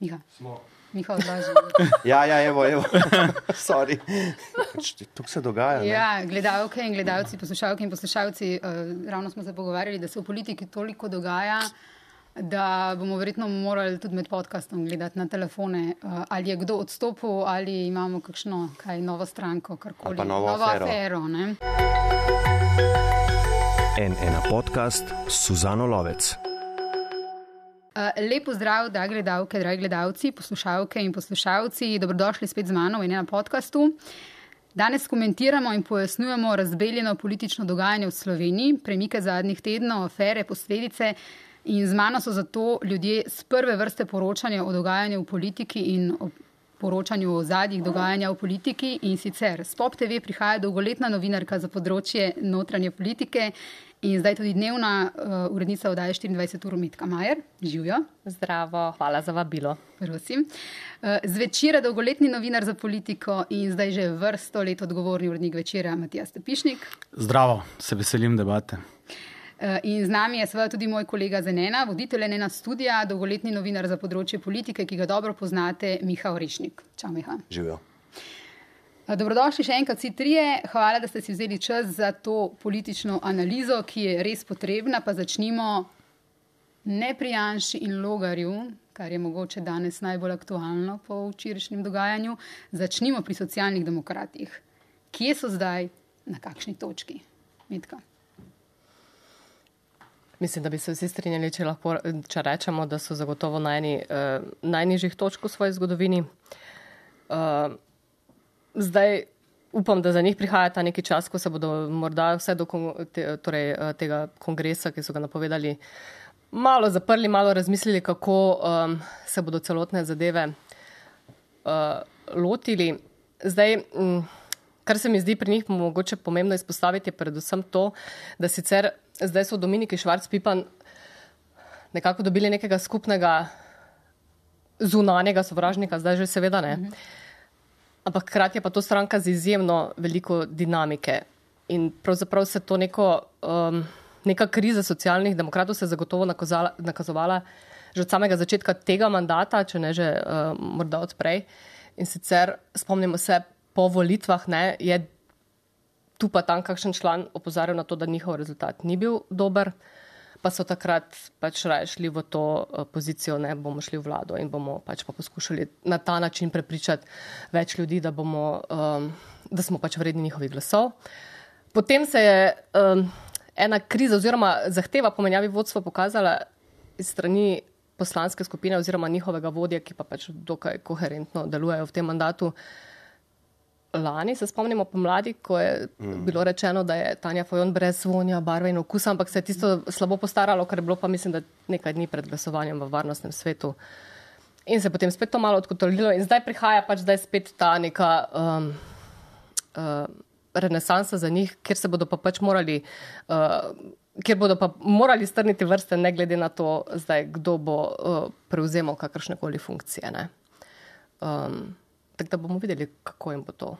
Miha. Miha odlaži. Ja, ja, evo, evo. Sorry. Pač Tukaj se dogaja. ne. Ja, gledalke in gledalci, poslušalke in poslušalci, uh, ravno smo se pogovarjali, da se v politiki toliko dogaja, da bomo verjetno morali tudi med podcastom gledati na telefone, uh, ali je kdo odstopil, ali imamo kakšno kaj, novo stranko, karkoli. Pa novo novo afero. afero ne? En ena podcast Suzano Lovec. Uh, Lepo zdrav, da gledalke, dragi gledalci, poslušalke in poslušalci, dobrodošli spet z mano in na podkastu. Danes komentiramo in pojasnjujemo razbeljeno politično dogajanje v Sloveniji, premike zadnjih tednov, afere, posledice. In z mano so zato ljudje z prve vrste poročanja o dogajanju v politiki in o poročanju o zadnjih dogajanja v politiki. In sicer s Pop TV prihaja dolgoletna novinarka za področje notranje politike in zdaj tudi dnevna uh, urednica oddaje 24 ur Mitka Majer. Živijo. Zdravo, hvala za vabilo. Prosim. Eh, Zvečer dolgoletni novinar za politiko in zdaj že vrsto let odgovorni urednik večera Matija Stepišnik. Zdravo, se veselim debate. Eh, In z nami je seveda tudi moj kolega Zenena, voditelj Enena studija, dolgoletni novinar za področje politike, ki ga dobro poznate, Miha Orešnik. Čau, Miha. Živijo. Eh, Dobrodošli še enkrat vsi trije. Hvala, da ste si vzeli čas za to politično analizo, ki je res potrebna. Pa začnimo ne pri Janši in Logarju, kar je mogoče danes najbolj aktualno po včerajšnjem dogajanju. Začnimo pri socialnih demokratih. Kje so zdaj, na kakšni točki? Metka. Mislim, da bi se vsi strinjali, če, lahko, če rečemo, da so zagotovo na eni uh, najnižjih točk v svoji zgodovini. Uh, zdaj upam, da za njih prihaja ta neki čas, ko se bodo morda vse do kon, te, torej, uh, tega kongresa, ki so ga napovedali, malo zaprli, malo razmislili, kako um, se bodo celotne zadeve uh, lotili. Zdaj, um, kar se mi zdi pri njih mogoče pomembno izpostaviti, je predvsem to, da sicer zdaj so Dominiki Švarc Pipan nekako dobili nekega skupnega zunanjega sovražnika, zdaj že seveda ne. Ampak hkrati je pa to stranka z izjemno veliko dinamike. In pravzaprav se to neko, um, neka kriza socialnih demokratov se je zagotovo nakazala, nakazovala že od samega začetka tega mandata, če ne že uh, morda odprej. In sicer spomnimo se, po volitvah ne, je tu pa tam kakšen član opozarjal na to, da njihov rezultat ni bil dober, pa so takrat pač raje šli v to eh, pozicijo, ne bomo šli v vlado in bomo pač pa poskušali na ta način prepričati več ljudi, da, bomo, um, da smo pač vredni njihovih glasov. Potem se je um, ena kriza oziroma zahteva po menjavi vodstva pokazala iz strani poslanske skupine oziroma njihovega vodja, ki pa pač dokaj koherentno delujejo v tem mandatu. Lani se spomnimo pomladi, ko je mm. bilo rečeno, da je Tanja Fajon brez vonja, barve in okusa, ampak se je tisto slabo postaralo, ker je bilo pa mislim, da nekaj dni pred glasovanjem v varnostnem svetu. In se je potem spet to malo odkotorilo in zdaj prihaja pač zdaj spet ta neka um, uh, renesansa za njih, kjer se bodo pa pač morali. Uh, Ker bodo pa morali strniti vrste, ne glede na to, zdaj, kdo bo uh, prevzemal kakršne koli funkcije. Um, tako da bomo videli, kako jim bo to.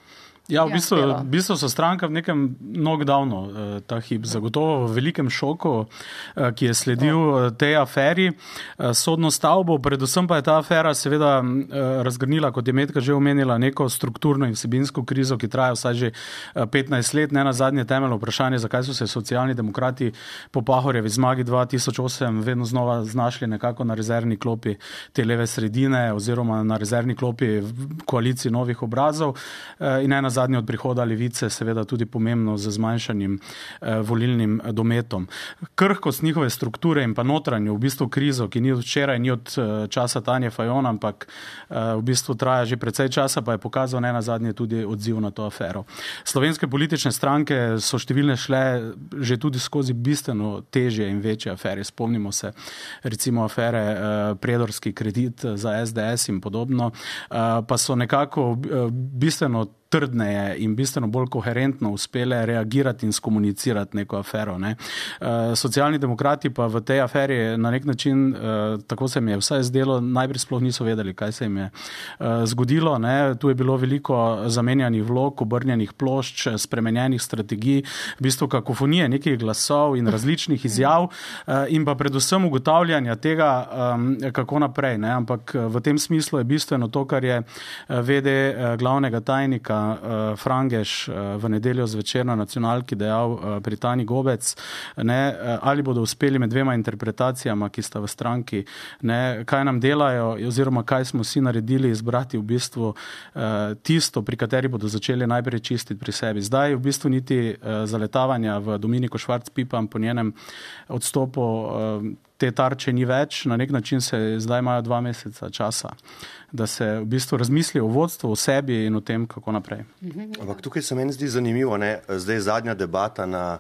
Ja, v Ja. bistvu, v bistvu so stranka v nekem knockdownu, eh, ta hip, zagotovo v velikem šoku, eh, ki je sledil eh, tej aferi, eh, sodno stavbo. Predvsem pa je ta afera seveda eh, razgrnila, kot je Medka že omenila, neko strukturno in vsebinsko krizo, ki traja vsaj že eh, 15 let. Ne na zadnje temeljno vprašanje, zakaj so se socialni demokrati po Pahorjevi zmagi 2008 vedno znova znašli nekako na rezervni klopi te leve sredine oziroma na rezervni klopi v koaliciji novih obrazov. Eh, In ena zadnja od prihoda levice, seveda tudi pomembno z zmanjšanim eh, volilnim dometom. Krhkost njihove strukture in pa notranjo, v bistvu krizo, ki ni od včeraj, ni od eh, časa Tanja Fajon, ampak eh, v bistvu traja že precej časa, pa je pokazal ne na zadnje tudi odziv na to afero. Slovenske politične stranke so številne šle že tudi skozi bistveno težje in večje afere. Spomnimo se recimo afere eh, Predorski kredit za SDS in podobno, eh, pa so nekako eh, bistveno trdneje in bistveno bolj koherentno uspele reagirati in skomunicirati neko afero. Ne. Uh, socialni demokrati pa v tej aferi na nek način, uh, tako se mi je vsaj zdelo, najprej sploh niso vedeli, kaj se jim je uh, zgodilo. Ne. Tu je bilo veliko zamenjanih vlog, obrnjenih plošč, spremenjenih strategij, v bistvu kakofonije nekih glasov in različnih izjav uh, in pa predvsem ugotavljanja tega, um, kako naprej. Ne. Ampak v tem smislu je bistveno to, kar je vede glavnega tajnika uh, Frangeš uh, v nedeljo zvečer na nacionalki dejal uh, Britani Gobec, ne, uh, ali bodo uspeli med dvema interpretacijama, ki sta v stranki, ne, kaj nam delajo oziroma kaj smo si naredili, izbrati v bistvu uh, tisto, pri kateri bodo začeli najprej čistiti pri sebi. Zdaj v bistvu niti uh, zaletavanja v Dominiko Švarc-Pipam po njenem odstopu uh, te tarče ni več, na nek način se zdaj imajo dva meseca časa, da se v bistvu razmisli o vodstvu, o sebi in o tem, kako naprej. Ampak tukaj se meni zdi zanimivo, ne? zdaj je zadnja debata na,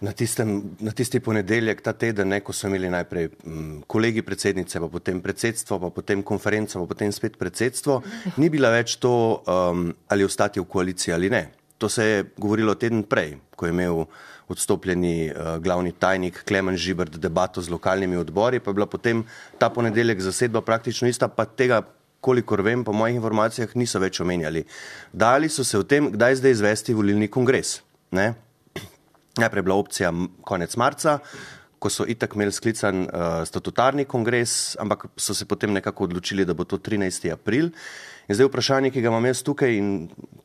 na, tistem, na tisti ponedeljek, ta teden, ne? ko so imeli najprej m, mm, kolegi predsednice, pa potem predsedstvo, pa potem konferenco, pa potem spet predsedstvo, ni bila več to, um, ali ostati v koaliciji ali ne. To se je govorilo teden prej, ko je imel odstopljeni uh, glavni tajnik Klemen Žibert debato z lokalnimi odbori, pa je bila potem ta ponedeljek zasedba praktično ista, pa tega, kolikor vem, po mojih informacijah niso več omenjali. Dali so se v tem, kdaj zdaj izvesti volilni kongres. Ne? Najprej je bila opcija konec marca, ko so itak imeli sklican uh, statutarni kongres, ampak so se potem nekako odločili, da bo to 13. april. In zdaj vprašanje, ki ga imam jaz tukaj in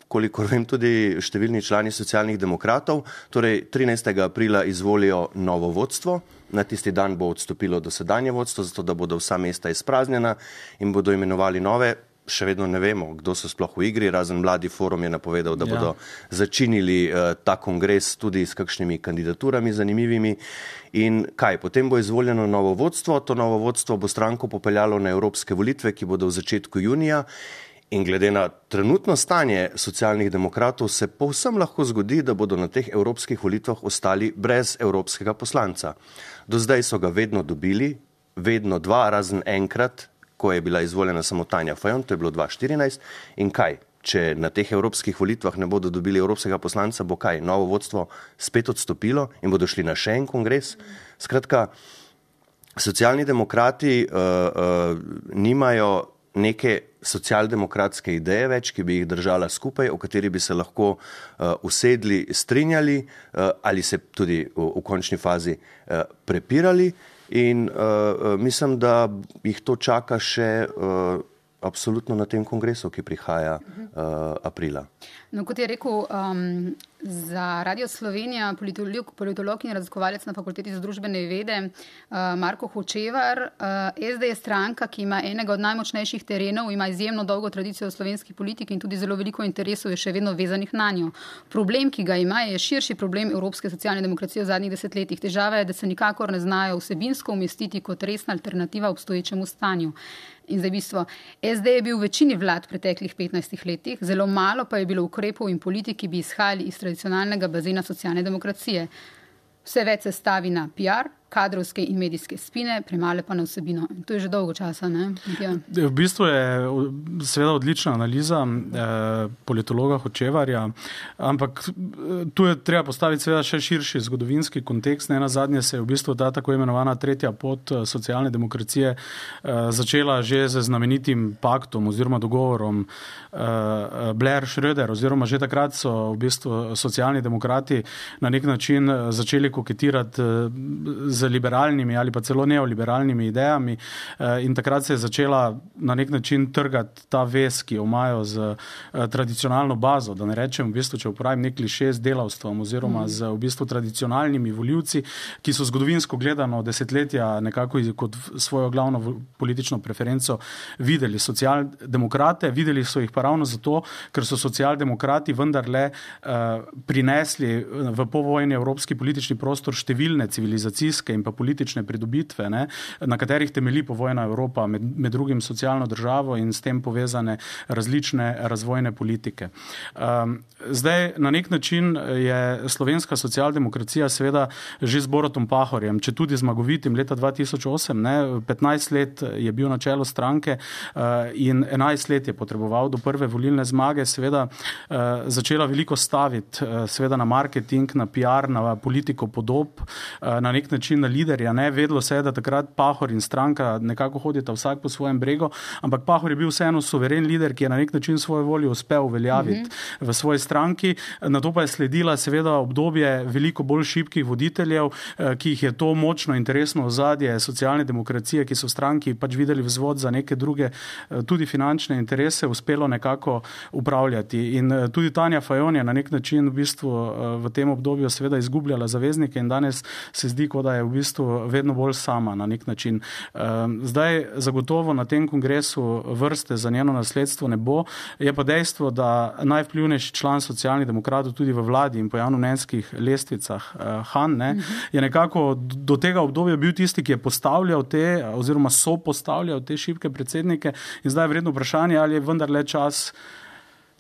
kolikor vem tudi številni člani socialnih demokratov, torej 13. aprila izvolijo novo vodstvo, na tisti dan bo odstopilo dosedanje vodstvo, zato da bodo vsa mesta izpraznjena in bodo imenovali nove. Še vedno ne vemo, kdo so sploh v igri, razen mladi forum je napovedal, da ja. bodo začinili uh, ta kongres tudi s kakšnimi kandidaturami zanimivimi. In kaj, potem bo izvoljeno novo vodstvo, to novo vodstvo bo stranko popeljalo na evropske volitve, ki bodo v začetku junija. In glede na trenutno stanje socialnih demokratov se povsem lahko zgodi, da bodo na teh evropskih volitvah ostali brez evropskega poslanca. Do zdaj so ga vedno dobili, vedno dva, razen enkrat, ko je bila izvoljena samo Tanja Fajon, to je bilo 2014. In kaj, če na teh evropskih volitvah ne bodo dobili evropskega poslanca, bo kaj, novo vodstvo spet odstopilo in bodo šli na še en kongres. Skratka, socialni demokrati uh, uh, nimajo neke socialdemokratske ideje več, ki bi jih držala skupaj, o kateri bi se lahko uh, usedli, strinjali uh, ali se tudi v, v končni fazi uh, prepirali. In uh, mislim, da jih to čaka še uh, absolutno na tem kongresu, ki prihaja uh, aprila. No, kot je rekel um, za Radio Slovenija, politolog, politolog in raziskovalec na fakulteti za družbene vede uh, Marko Hočevar, uh, SD je stranka, ki ima enega od najmočnejših terenov, ima izjemno dolgo tradicijo v slovenski politiki in tudi zelo veliko interesov je še vedno vezanih na njo. Problem, ki ga ima, je širši problem evropske socialne demokracije v zadnjih desetletjih. Težava je, da se nikakor ne znajo vsebinsko umestiti kot resna alternativa obstoječemu stanju. In za bistvo, SD je bil v večini vlad preteklih 15 letih, zelo malo pa je bilo ukrepov in politik, ki bi izhajali iz tradicionalnega bazena socialne demokracije. Vse več se stavi na PR, kadrovske in medijske spine, premale pa na vsebino. To je že dolgo časa. Ja. V bistvu je seveda odlična analiza eh, politologa Hočevarja, ampak eh, tu je treba postaviti seveda še širši zgodovinski kontekst. Ne na zadnje se je v bistvu ta tako imenovana tretja pot eh, socialne demokracije eh, začela že z znamenitim paktom oziroma dogovorom eh, Blair Schröder oziroma že takrat so v bistvu socialni demokrati na nek način eh, začeli koketirati eh, z liberalnimi ali pa celo neoliberalnimi idejami. Eh, in takrat se je začela na nek način trgati ta vez, ki jo imajo z eh, tradicionalno bazo. Da ne rečem, v bistvu, če uporabim nek kliše z delavstvom oziroma mm. z v bistvu tradicionalnimi voljivci, ki so zgodovinsko gledano desetletja nekako kot svojo glavno politično preferenco videli socialdemokrate, videli so jih pa ravno zato, ker so socialdemokrati vendarle uh, prinesli v povojni evropski politični prostor številne civilizacijske industrijske in pa politične pridobitve, ne, na katerih temelji povojna Evropa, med, med drugim socialno državo in s tem povezane različne razvojne politike. Um, zdaj, na nek način je slovenska socialdemokracija seveda že z Borotom Pahorjem, če tudi zmagovitim leta 2008, ne, 15 let je bil na čelu stranke uh, in 11 let je potreboval do prve volilne zmage, seveda uh, začela veliko staviti uh, seveda na marketing, na PR, na politiko podob, uh, na nek način na liderja. Ne. Vedlo se je, da takrat Pahor in stranka nekako hodita vsak po svojem bregu, ampak Pahor je bil vseeno suveren lider, ki je na nek način svojo voljo uspel uveljaviti mm -hmm. v svoji stranki. Na to pa je sledila seveda obdobje veliko bolj šibkih voditeljev, ki jih je to močno interesno ozadje socialne demokracije, ki so v stranki pač videli vzvod za neke druge, tudi finančne interese, uspelo nekako upravljati. In tudi Tanja Fajon je na nek način v bistvu v tem obdobju seveda izgubljala zaveznike in danes se zdi, kot da je v bistvu vedno bolj sama na nek način. Zdaj zagotovo na tem kongresu vrste za njeno nasledstvo ne bo. Je pa dejstvo, da najvplivnejši član socialnih demokratov tudi v vladi in po javnomnenjskih lestvicah, Han, ne, je nekako do tega obdobja bil tisti, ki je postavljal te oziroma so postavljal te šibke predsednike in zdaj je vredno vprašanje, ali je vendarle čas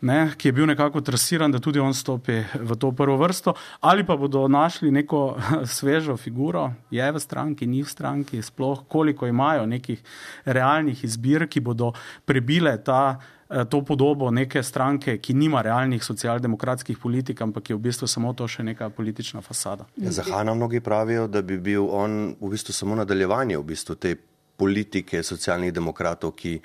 ne, ki je bil nekako trasiran, da tudi on stopi v to prvo vrsto, ali pa bodo našli neko svežo figuro, je v stranki, ni v stranki, sploh koliko imajo nekih realnih izbir, ki bodo prebile ta. To podobo neke stranke, ki nima realnih socialdemokratskih politik, ampak je v bistvu samo to še neka politična fasada. Ja, za Hanna mnogi pravijo, da bi bil on v bistvu samo nadaljevanje v bistvu te politike socialnih demokratov, ki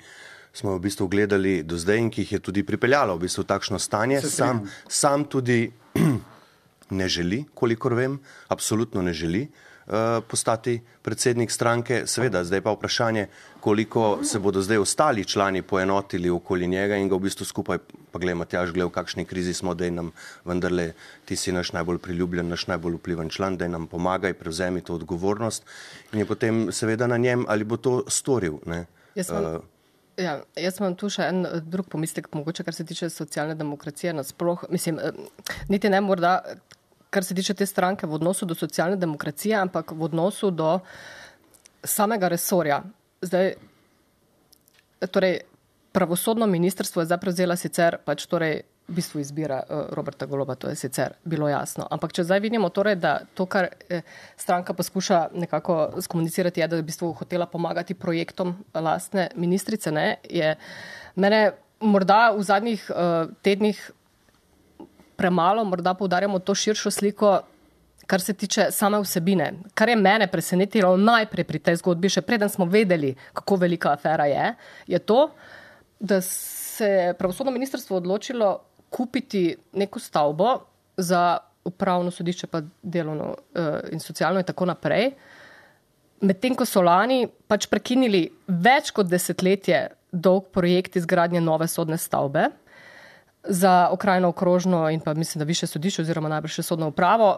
smo v bistvu gledali do zdaj in ki jih je tudi pripeljalo v bistvu takšno stanje. Sam, sam tudi ne želi, kolikor vem, absolutno ne želi uh, postati predsednik stranke. Seveda, zdaj pa vprašanje, koliko se bodo zdaj ostali člani poenotili okoli njega in ga v bistvu skupaj, pa gledamo, tjaž gled, v kakšni krizi smo, da nam vendarle, ti si naš najbolj priljubljen, naš najbolj vpliven član, da nam pomagaj, prevzemi to odgovornost in je potem seveda na njem, ali bo to storil. Ne? Jaz sem, uh, Ja, jaz imam tu še en drug pomislek, mogoče kar se tiče socialne demokracije nasploh. Mislim, niti ne morda, kar se tiče te stranke v odnosu do socialne demokracije, ampak v odnosu do samega resorja. Zdaj, torej, pravosodno ministrstvo je zdaj prevzela sicer pač torej v bistvu izbira uh, Roberta Goloba, to je sicer bilo jasno. Ampak če zdaj vidimo, torej, da to, kar eh, stranka poskuša nekako skomunicirati, je, da je v bistvu hotela pomagati projektom lastne ministrice, ne, je mene morda v zadnjih uh, tednih premalo, morda poudarjamo to širšo sliko. Kar se tiče same vsebine, kar je mene presenetilo najprej pri tej zgodbi, še preden smo vedeli, kako velika afera je, je to, da se je pravosodno ministrstvo odločilo kupiti neko stavbo za upravno sodišče, pa delovno uh, in socialno in tako naprej. Medtem ko so lani pač prekinili več kot desetletje dolg projekt izgradnje nove sodne stavbe za okrajno okrožno in pa mislim, da više sodišče oziroma najbrž sodno upravo.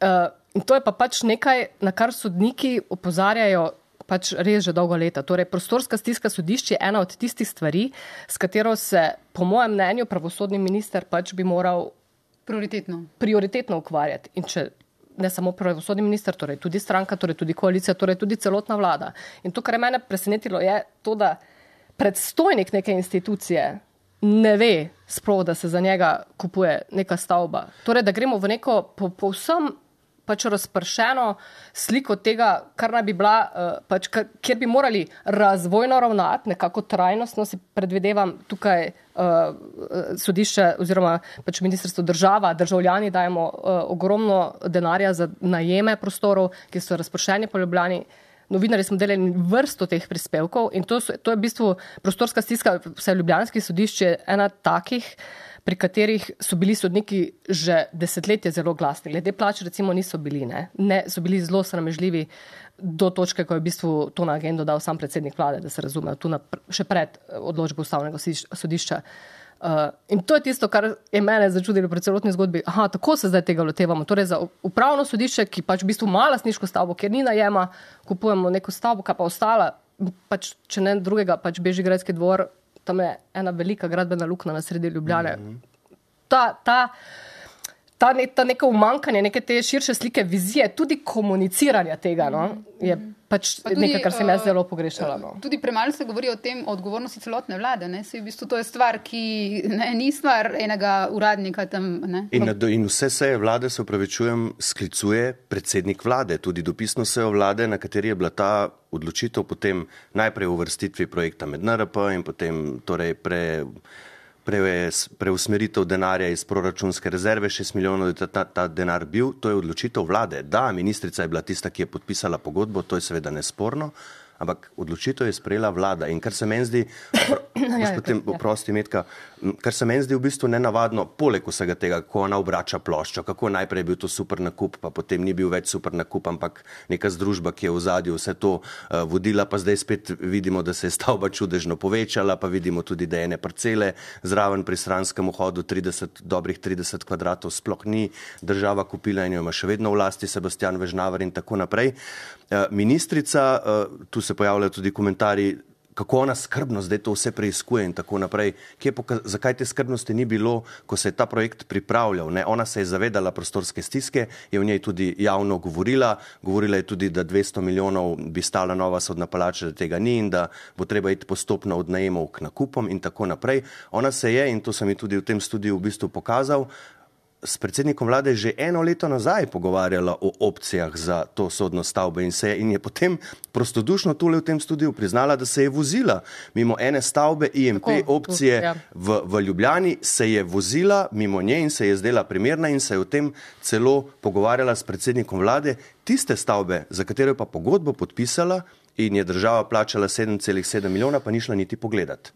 Uh, in to je pa pač nekaj, na kar sodniki opozarjajo pač res že dolgo leta. Torej, prostorska stiska sodišče je ena od tistih stvari, s katero se, po mojem mnenju, pravosodni minister pač bi moral prioritetno, prioritetno ukvarjati. In če ne samo pravosodni minister, torej tudi stranka, torej tudi koalicija, torej tudi celotna vlada. In to, kar je mene presenetilo, je to, da predstojnik neke institucije ne ve sploh, da se za njega kupuje neka stavba. Torej, da gremo v neko povsem. Po pač razpršeno sliko tega, kar naj bi bila, uh, pač, kjer bi morali razvojno ravnati, nekako trajnostno si predvidevam tukaj uh, sodišče oziroma pač ministrstvo država, državljani dajemo uh, ogromno denarja za najeme prostorov, ki so razpršeni po Ljubljani. Novinari smo delali vrsto teh prispevkov in to, so, to je v bistvu prostorska stiska, vse ljubljanski sodišče, ena takih. Uh, pri katerih so bili sodniki že desetletje zelo glasni. Glede plač, recimo, niso bili, ne? Ne, so bili zelo sramežljivi do točke, ko je v bistvu to na agendo dal sam predsednik vlade, da se razume, tu na, še pred eh, odločbo ustavnega sodišča. Uh, in to je tisto, kar je mene začudilo pri celotni zgodbi. Aha, tako se zdaj tega lotevamo. Torej, za upravno sodišče, ki pač v bistvu ima lasniško stavbo, ker ni najema, kupujemo neko stavbo, ki pa ostala, pač, če ne drugega, pač Bežigradski dvor, tam je ena velika gradbena luknja na sredi Ljubljane. Mm -hmm. ta, ta, ta, ne, ta neko umankanje neke te širše slike vizije, tudi komuniciranja tega, no, je pač Pa tudi, nekaj, kar sem jaz eh, zelo pogrešala. No. Tudi premalo se govori o tem, o odgovornosti celotne vlade. V bistvu to je stvar, ki ne, ni stvar enega uradnika tam. Ne? In, in vse seje vlade, se upravičujem, sklicuje predsednik vlade, tudi dopisno sejo vlade, na kateri je bila ta odločitev potem najprej o uvrstitvi projekta med NRP in potem torej pre, preusmeritev denarja iz proračunske rezerve, 6 milijonov je ta, ta, ta denar bil, to je odločitev vlade. Da, ministrica je bila tista, ki je podpisala pogodbo, to je seveda nesporno. Ampak odločitev je sprejela vlada. In kar se meni zdi, ja, potem ja. oprosti metka, kar se meni zdi v bistvu nenavadno, poleg vsega tega, kako ona obrača ploščo, kako najprej je bil to super nakup, pa potem ni bil več super nakup, ampak neka združba, ki je v zadju vse to uh, vodila, pa zdaj spet vidimo, da se je stavba čudežno povečala, pa vidimo tudi, da ene parcele zraven pri stranskem vhodu 30, dobrih 30 kvadratov sploh ni država kupila in jo ima še vedno v lasti Sebastian Vežnavar in tako naprej. Uh, ministrica, uh, tu se pojavljajo tudi komentarji, kako ona skrbno zdaj to vse preiskuje in tako naprej. Zakaj te skrbnosti ni bilo, ko se je ta projekt pripravljal? Ne? Ona se je zavedala prostorske stiske, je v njej tudi javno govorila. Govorila je tudi, da 200 milijonov bi stala nova sodna palača, da tega ni in da bo treba iti postopno od najemov k nakupom in tako naprej. Ona se je, in to sem ji tudi v tem studiu v bistvu pokazal, s predsednikom vlade že eno leto nazaj pogovarjala o opcijah za to sodno stavbo in, se je, in je potem prostodušno tule v tem studiu priznala, da se je vozila mimo ene stavbe IMP Tako, opcije ja. v, v Ljubljani, se je vozila mimo nje in se je zdela primerna in se je o tem celo pogovarjala s predsednikom vlade. Tiste stavbe, za katero je pa pogodbo podpisala in je država plačala 7,7 milijona, pa ni šla niti pogledat.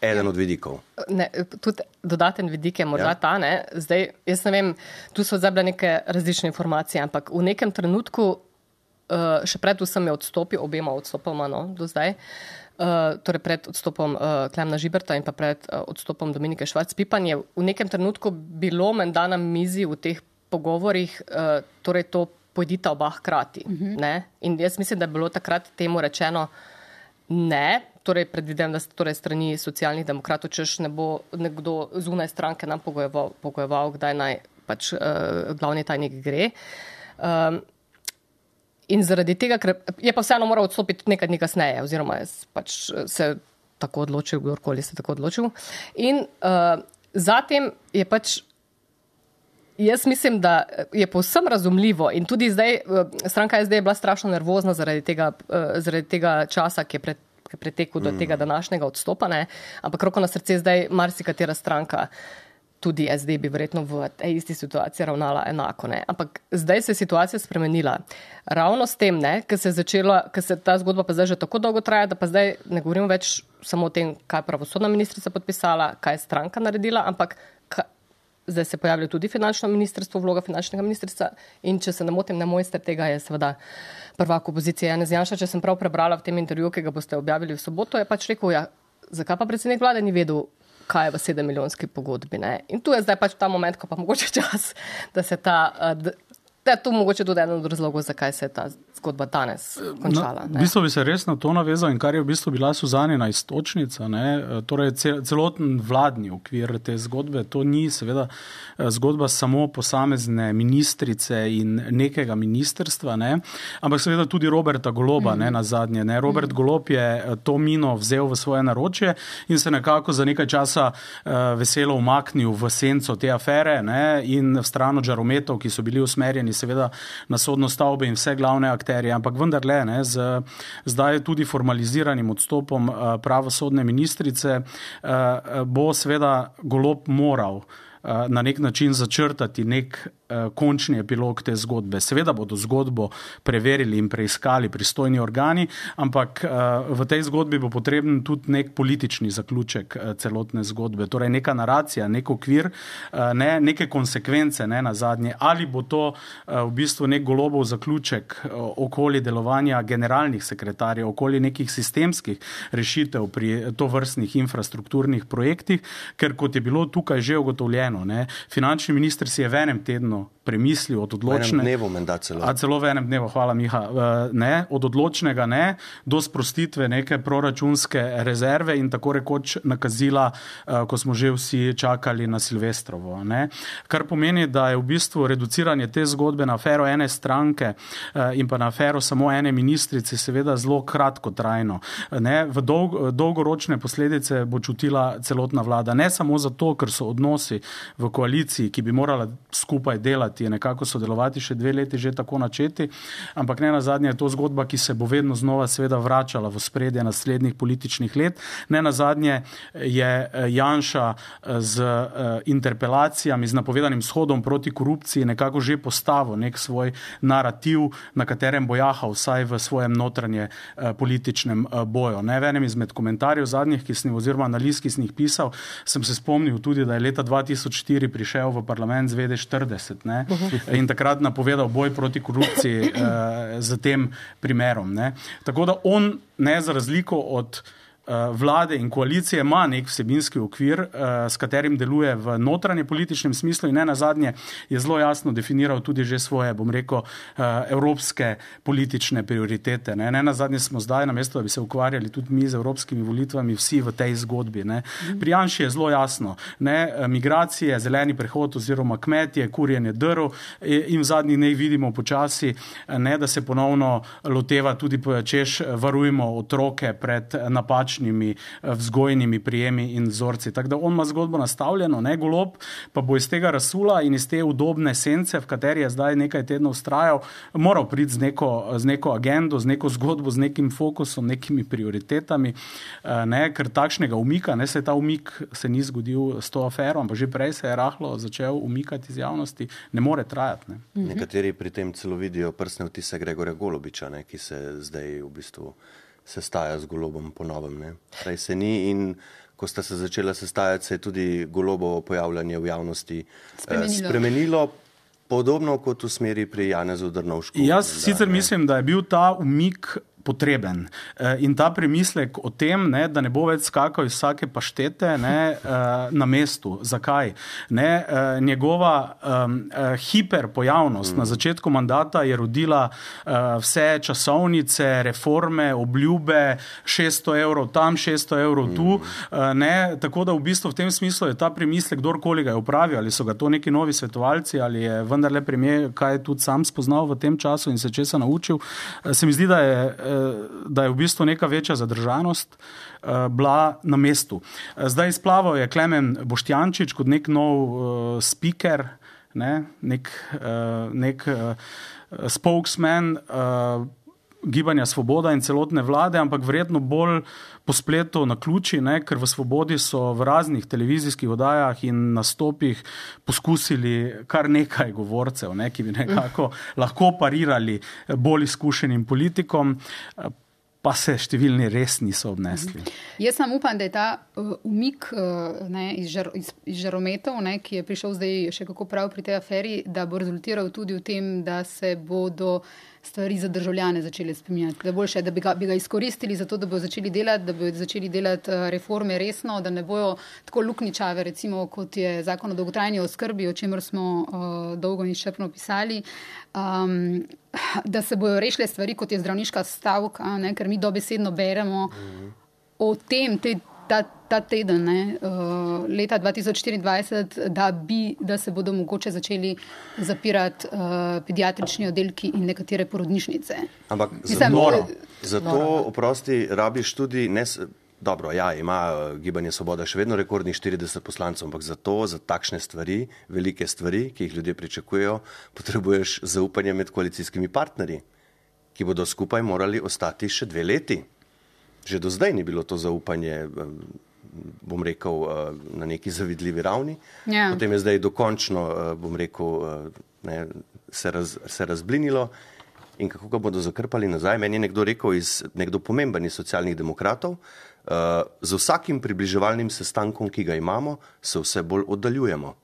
Eden od vidikov. Ne, tudi dodaten vidik je morda Ja. ja. ta. Ne? Zdaj, jaz ne vem, tu so zdaj bile neke različne informacije, ampak v nekem trenutku, uh, še pred vsem je odstopil, obema odstopoma no, do zdaj. Uh, torej pred odstopom uh, Klemna Žiberta in pa pred uh, odstopom Dominike Švarc-Pipan je v nekem trenutku bilo menda na mizi v teh pogovorih, uh, torej to pojdita oba hkrati. Uh -huh. In jaz mislim, da je bilo takrat temu rečeno, Ne, torej predvidevam, da ste torej strani socialnih demokratov, češ ne bo nekdo zunaj stranke nam pogojeval, pogojeval kdaj naj pač uh, glavni tajnik gre. Um, in zaradi tega, ker je pa vseeno moral odstopiti nekaj dni kasneje, oziroma pač eh, se tako odločil, kdorkoli se tako odločil. In uh, zatem je pač Jaz mislim, da je povsem razumljivo in tudi zdaj eh, stranka SD je bila strašno nervozna zaradi tega, eh, zaradi tega časa, ki je pred, pretekel do tega današnjega odstopa, ne? ampak roko na srce zdaj marsikatera stranka, tudi SD bi verjetno v tej isti situaciji ravnala enako. Ne? Ampak zdaj se je situacija spremenila. Ravno s tem, ker se je začela, ker se ta zgodba pa zdaj že tako dolgo traja, da pa zdaj ne govorim več samo o tem, kaj je pravosodna ministrica podpisala, kaj je stranka naredila, ampak Zdaj se pojavlja tudi finančno ministrstvo, vloga finančnega ministrstva in če se ne motim, ne mojster tega je seveda prvak opozicije Janez Janša. Če sem prav prebrala v tem intervjuju, ki ga boste objavili v soboto, je pač rekel, ja, zakaj pa predsednik vlade ni vedel, kaj je v sedem milijonski pogodbi. Ne? In tu je zdaj pač ta moment, ko pa mogoče čas, da se ta, d- da je to mogoče tudi eden od razlogov, zakaj se je ta zgodba danes končala. No, ne. v bistvu bi se res na to navezal in kar je v bistvu bila Suzanina istočnica, ne, torej cel, celoten vladni okvir te zgodbe, to ni seveda eh, zgodba samo posamezne ministrice in nekega ministerstva, ne, ampak seveda tudi Roberta Goloba, mm. ne, na zadnje. Ne. Robert mm. Golob je eh, to mino vzel v svoje naročje in se nekako za nekaj časa veselo umaknil v senco te afere ne, in v stran od žarometov, ki so bili usmerjeni seveda na sodno stavbo in vse glavne akterje, ampak vendarle ne, z zdaj tudi formaliziranim odstopom uh, pravosodne ministrice uh, bo seveda golob moral na nek način začrtati nek končni epilog te zgodbe. Seveda bodo zgodbo preverili in preiskali pristojni organi, ampak uh, v tej zgodbi bo potreben tudi nek politični zaključek uh, celotne zgodbe, torej neka naracija, nek okvir, ne, neke konsekvence ne, na zadnje. Ali bo to v bistvu nek golobov zaključek okoli delovanja generalnih sekretarjev, okoli nekih sistemskih rešitev pri to vrstnih infrastrukturnih projektih, ker kot je bilo tukaj že ugotovljeno, ne, finančni minister si je v enem tednu temeljno premislil od odločnega. Dnevu, menda celo. A celo v enem dnevu, hvala Miha. Uh, ne, od odločnega ne, do sprostitve neke proračunske rezerve in tako rekoč nakazila, uh, ko smo že vsi čakali na Silvestrovo. Ne. Kar pomeni, da je v bistvu reduciranje te zgodbe na afero ene stranke uh, in pa na afero samo ene ministrice seveda zelo kratkotrajno. Ne. V dolg, dolgoročne posledice bo čutila celotna vlada. Ne samo zato, ker so odnosi v koaliciji, ki bi morala skupaj delati, nekako sodelovati še dve leti že tako načeti, ampak ne na zadnje je to zgodba, ki se bo vedno znova seveda vračala v spredje naslednjih političnih let. Ne na zadnje je eh, Janša eh, z eh, interpelacijami, z napovedanim shodom proti korupciji nekako že postavil nek svoj narativ, na katerem bo jahal vsaj v svojem notranje političnem boju. Ne, v enem izmed komentarjev zadnjih, ki sem oziroma analiz, ki sem jih pisal, sem se spomnil tudi, da je leta 2004 prišel v parlament z VD40 ne, in takrat napovedal boj proti korupciji uh, z tem primerom. Ne. Tako da on, ne za razliko od Eh, vlade in koalicije ima nek vsebinski okvir, eh, s katerim deluje v notranje političnem smislu in na zadnje je zelo jasno definiral tudi že svoje, bom rekel, eh, evropske politične prioritete. Ne, na zadnje smo zdaj, namesto da bi se ukvarjali tudi mi z evropskimi volitvami, vsi v tej zgodbi. Pri Janši je zelo jasno, ne, migracije, zeleni prehod oziroma kmetje, kurjenje drv in v zadnjih dneh vidimo počasi, ne, da se ponovno loteva tudi, češ varujemo otroke pred napačnimi različnimi eh, vzgojnimi prijemi in vzorci. Tako da on ima zgodbo nastavljeno, ne golob, pa bo iz tega rasula in iz te udobne sence, v kateri je zdaj nekaj tednov ustrajal, moral priti z neko, z neko agendo, z neko zgodbo, z nekim fokusom, nekimi prioritetami, eh, ne, ker takšnega umika, ne se ta umik se ni zgodil s to afero, ampak že prej se je rahlo začel umikati iz javnosti, ne more trajati. Ne. Mhm. Nekateri pri tem celo vidijo prsne vtise Gregorja Golobiča, ne, ki se zdaj v bistvu sestaja z golobom ponovem. Prej se ni in ko sta se začela sestajati, se je tudi golobo pojavljanje v javnosti eh, spremenilo. spremenilo. Podobno kot v smeri pri Janezu Drnovšku. Jaz da, sicer ne. mislim, da je bil ta umik potreben. Eh, in ta premislek o tem, ne, da ne bo več skakal iz vsake paštete ne, eh, na mestu. Zakaj? Ne, eh, njegova um, hiperpojavnost mm. na začetku mandata je rodila vse časovnice, reforme, obljube, 600 evrov tam, 600 evrov tu. Mm. Ne, tako da v bistvu v tem smislu je ta premislek, kdorkoli ga je upravil, ali so ga to neki novi svetovalci, ali je vendarle premijer, kaj je tudi sam spoznal v tem času in se česa naučil. Se mi zdi, da je da je v bistvu neka večja zadržanost uh, bila na mestu. Zdaj izplaval je Klemen Boštjančič kot nek nov speaker, ne, nek, nek spokesman. Uh, Gibanja Svoboda in celotne vlade, ampak verjetno bolj po spletu na ključi, ne, ker v Svobodi so v raznih televizijskih oddajah in nastopih poskusili kar nekaj govorcev, ne, ki bi nekako lahko parirali bolj izkušenim politikom pa se številni res niso obnesli. Mhm. Jaz sem upam, da je ta uh, umik uh, ne, iz, žar, iz, iz žarometov, ne, ki je prišel zdaj še kako prav pri tej aferi, da bo rezultiral tudi v tem, da se bodo stvari za državljane začele spremenjati. Da, boljše, da bi, ga, bi ga izkoristili za to, da bodo začeli delati, da bodo začeli delati uh, reforme resno, da ne bojo tako lukničave, recimo kot je zakon o dolgotrajni oskrbi, o čemer smo uh, dolgo in šepno pisali. Um, da se bodo rešile stvari, kot je zdravniška stavka, ne, ker mi dobesedno beremo mhm. o tem, te, ta, ta teden, ne, uh, leta 2024, da, bi, da se bodo mogoče začeli zapirati uh, pediatrični oddelki in nekatere porodnišnice. Ampak zato, zato oprosti, rabiš tudi. Ne, Dobro, ja, ima gibanje Svoboda še vedno rekordnih 40 poslancev, ampak za to, za takšne stvari, velike stvari, ki jih ljudje pričakujejo, potrebuješ zaupanje med koalicijskimi partnerji, ki bodo skupaj morali ostati še dve leti. Že do zdaj ni bilo to zaupanje, bom rekel, uh, na neki zavidljivi ravni. Ja. Potem je zdaj dokončno, uh, bom rekel, ne, se, raz, se razblinilo. In kako ga bodo zakrpali nazaj? Meni je nekdo rekel, iz, nekdo pomemben iz socialnih demokratov, uh, z vsakim približevalnim sestankom, ki ga imamo, se vse bolj oddaljujemo.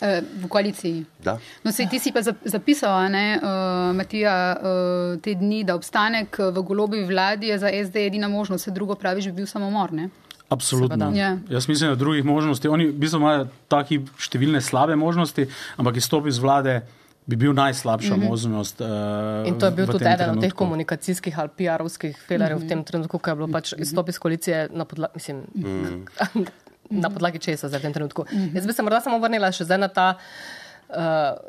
Eh, v koaliciji. Da. No, se ti si pa zapisal, ne, uh, Matija, uh, te dni, da obstanek v golobi vladi je za SD edina možnost, vse drugo praviš, bi bil samomor. Ne? Absolutno. Seveda. Ja. Jaz mislim, da drugih možnosti. Oni v bistvu imajo taki številne slabe možnosti, ampak izstop iz vlade bi bil najslabša mm -hmm. možnost. Uh, In to je bil tudi eden od teh trenutku. komunikacijskih ali PR-ovskih felerjev mm -hmm. v tem trenutku, ko je bilo pač izstop iz koalicije na podlagi, mislim, mm -hmm. Na podlagi česa zdaj v tem trenutku. Mm -hmm. Jaz bi se morda samo vrnila še zdaj na ta uh,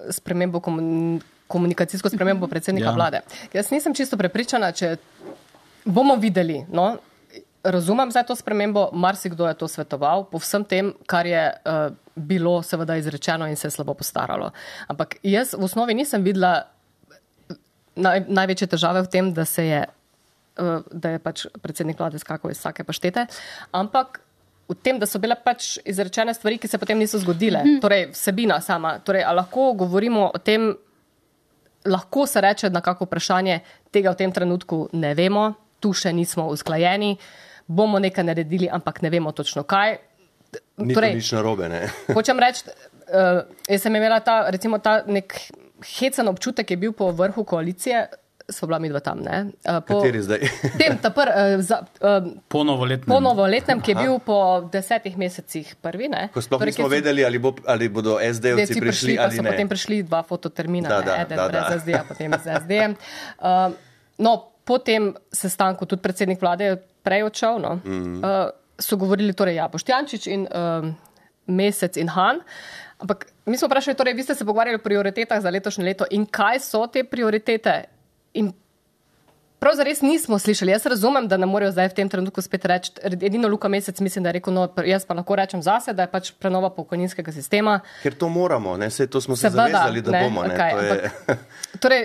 spremembo komun komunikacijsko spremembo predsednika Ja. ja. vlade. Jaz nisem čisto prepričana, če bomo videli. No, razumem zdaj to spremembo, marsikdo je to svetoval, po vsem tem, kar je uh, bilo seveda izrečeno in se je slabo postaralo. Ampak jaz v osnovi nisem videla naj, največje težave v tem, da se je, uh, da je pač predsednik vlade skakal iz vsake paštete, ampak v tem, da so bile pač izrečene stvari, ki se potem niso zgodile. Mm. Torej, vsebina sama. Torej, a lahko govorimo o tem, lahko se reče na kako vprašanje, tega v tem trenutku ne vemo, tu še nismo usklajeni, bomo nekaj naredili, ampak ne vemo točno kaj. Ni torej, nič narobe. Ne? Hočem reči, uh, jaz sem imela ta, recimo, ta nek hecen občutek, je bil po vrhu koalicije, smo bila mi dva tam. Ne? Uh, po, Kateri zdaj? Tem, ta pr, uh, za, uh, Po novoletnem. po novoletnem, ki je bil po desetih mesecih prvi. Ne? Ko sploh Torej, nismo so vedeli, ali, bo, ali bodo SD-ovci prišli prišli, ali so ne. potem prišli dva fototermina, Da, ne, da, eden da, brez da. SD, potem z SD. Uh, no, po tem sestanku tudi predsednik vlade je prej odšel. No, mm. uh, so govorili, torej, ja, Boštjančič in uh, Mesec in Han. Ampak mi smo vprašali, torej, vi ste se pogovarjali o prioritetah za letošnje leto in kaj so te prioritete. In Pravzaprav res nismo slišali. Jaz razumem, da ne morejo zdaj v tem trenutku spet reči. Edino Luka Mesec mislim, da je rekel, no, jaz pa lahko rečem zase, da je pač prenova pokojninskega sistema. Ker to moramo, ne? Sej to smo se Seveda, zavezali, da ne, bomo. Ne? okej, To je, ampak- Torej,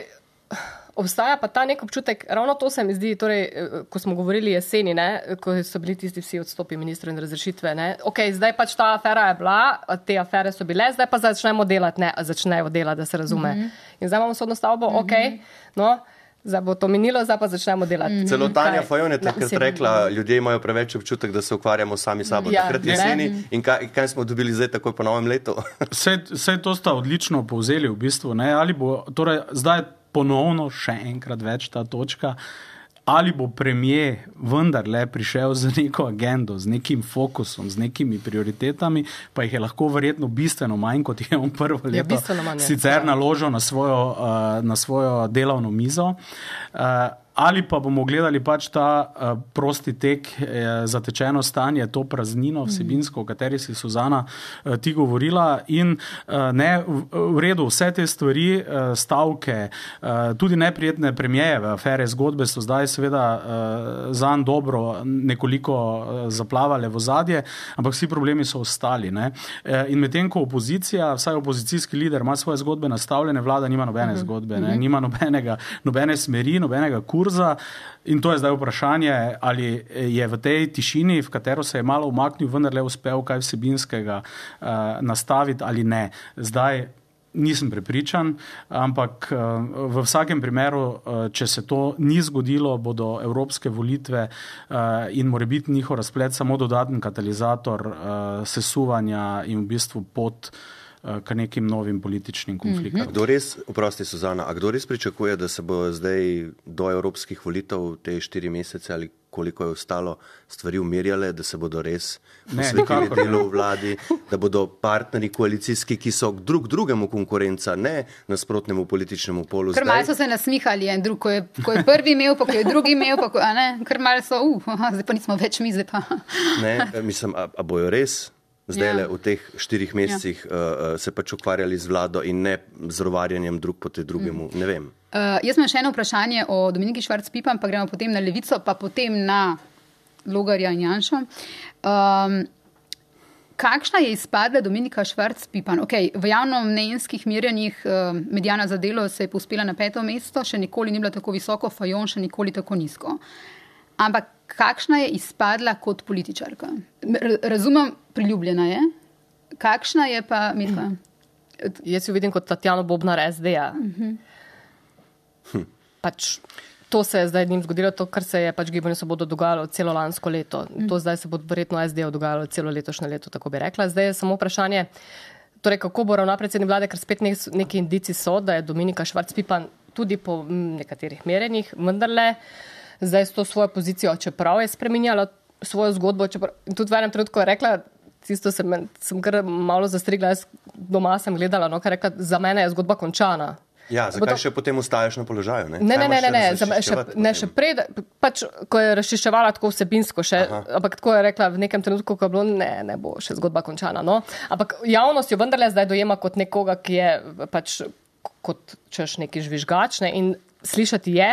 obstaja pa ta nek občutek, ravno to se mi zdi, torej, ko smo govorili jeseni, ne, ko so bili tisti vsi odstopi ministrov in razrešitve. Ne, okay, zdaj pač ta afera je bila, te afere so bile, zdaj pa začnemo delati, ne, a začnejo delati, da se razume. Mm -hmm. In zdaj imamo sodno stavbo, mm -hmm. ok, no, zdaj bo to minilo, zdaj pa začnemo delati. Mm -hmm. Celo Tanja Kaj? Fajon je takrat rekla, ljudje imajo preveč občutek, da se ukvarjamo sami s sabo. Ja, takrat ne. jeseni in kaj, kaj smo dobili zdaj takoj po novem letu? Vse, vse to sta odlično povzeli v bistvu. Ne? Ali bo torej, zdaj ponovno še enkrat več ta točka. Ali bo premijer vendarle prišel z neko agendo, z nekim fokusom, z nekimi prioritetami, pa jih je lahko verjetno bistveno manj, kot je on prvo leto bistveno manj sicer Ja. naložil na svojo, uh, na svojo delovno mizo. Uh, ali pa bomo gledali pač ta uh, prosti tek, uh, zatečeno stanje, to praznino vsebinsko, o kateri si Suzana uh, ti govorila. In uh, ne, v, v redu, vse te stvari, uh, stavke, uh, tudi neprijetne premijeve, afere, zgodbe so zdaj seveda uh, zanj dobro nekoliko uh, zaplavale v zadje, ampak vsi problemi so ostali. Ne? Uh, in medtem ko opozicija, vsaj opozicijski lider, ima svoje zgodbe nastavljene, vlada nima nobene uh -huh. zgodbe, ne? nima nobenega, nobene smeri, nobenega kurza. In to je zdaj vprašanje, ali je v tej tišini, v katero se je malo umaknil, vendarle uspel kaj vsebinskega uh, nastaviti ali ne. Zdaj nisem prepričan, ampak uh, v vsakem primeru, uh, če se to ni zgodilo, bodo evropske volitve uh, in morebiti njihov razplet samo dodaten katalizator uh, sesuvanja in v bistvu pot k nekim novim političnim konfliktom. A Kdo res, oprosti Suzana, a kdo res pričakuje, da se bo zdaj do evropskih volitev te štiri mesece ali koliko je ostalo stvari umirjale, da se bodo res posvetili delu v vladi, da bodo partnerji koalicijski, ki so drug drugemu konkurenca, ne nasprotnemu političnemu polu. Ker malo so se nasmihali en drug, ko je, ko je prvi imel, pa ko je drugi imel, pa ko, a ne, ker malo so, uh, aha, zdaj pa nismo več mi, zdaj pa. Ne, mislim, a, a bojo res zdaj Ja. ja. v teh štirih mesecih ja. uh, se pač ukvarjali z vlado in ne z rovarjanjem drug proti drugemu. Mm. Ne vem. Uh, jaz imam še eno vprašanje o Dominiki Švarc-Pipam, pa gremo potem na Levico, pa potem na Logarja in Janša. Um, kakšna je izpadla Dominika Švarc-Pipan? Okay, v javnomnenjskih merjanjih uh, medijana za delo se je povspela na peto mesto, še nikoli ni bila tako visoko, Fajon še nikoli tako nizko. Ampak kakšna je izpadla kot političarka? Razumem, priljubljena je. Kakšna je pa Mirka? Jaz jo vidim kot Tatjano Bobnar SD-ja. Pač to se je zdaj njim zgodilo, to, kar se je pač gibanju Svobodo dogajalo celo lansko leto. To zdaj se bo verjetno SD dogajalo celo letošnje leto, tako bi rekla. Zdaj je samo vprašanje, torej, kako bo ravna predsednik vlade, ker spet nek, neki indici so, da je Dominika Švarc-Pipan tudi po mm, nekaterih merenjih vendarle zdaj s to svojo pozicijo, čeprav je spremenjala svojo zgodbo. Čepr, tudi v enem trenutku je rekla, tisto sem, sem kar malo zastrigla, jaz doma sem gledala, no, kar je rekla, za mene je zgodba končana. Ja, zakaj to... še potem ostaješ na položaju? Ne, ne, ne, ne, ne, ne, ne, še, ne še prej, pač, ko je razčiščevala tako vsebinsko, še, ampak tako je rekla v nekem trenutku, ko je bilo, ne, ne bo še zgodba končana. No. Ampak javnost jo vendarle zdaj dojema kot nekoga, ki je pač kot češ neki žvižgač ne, in slišati je.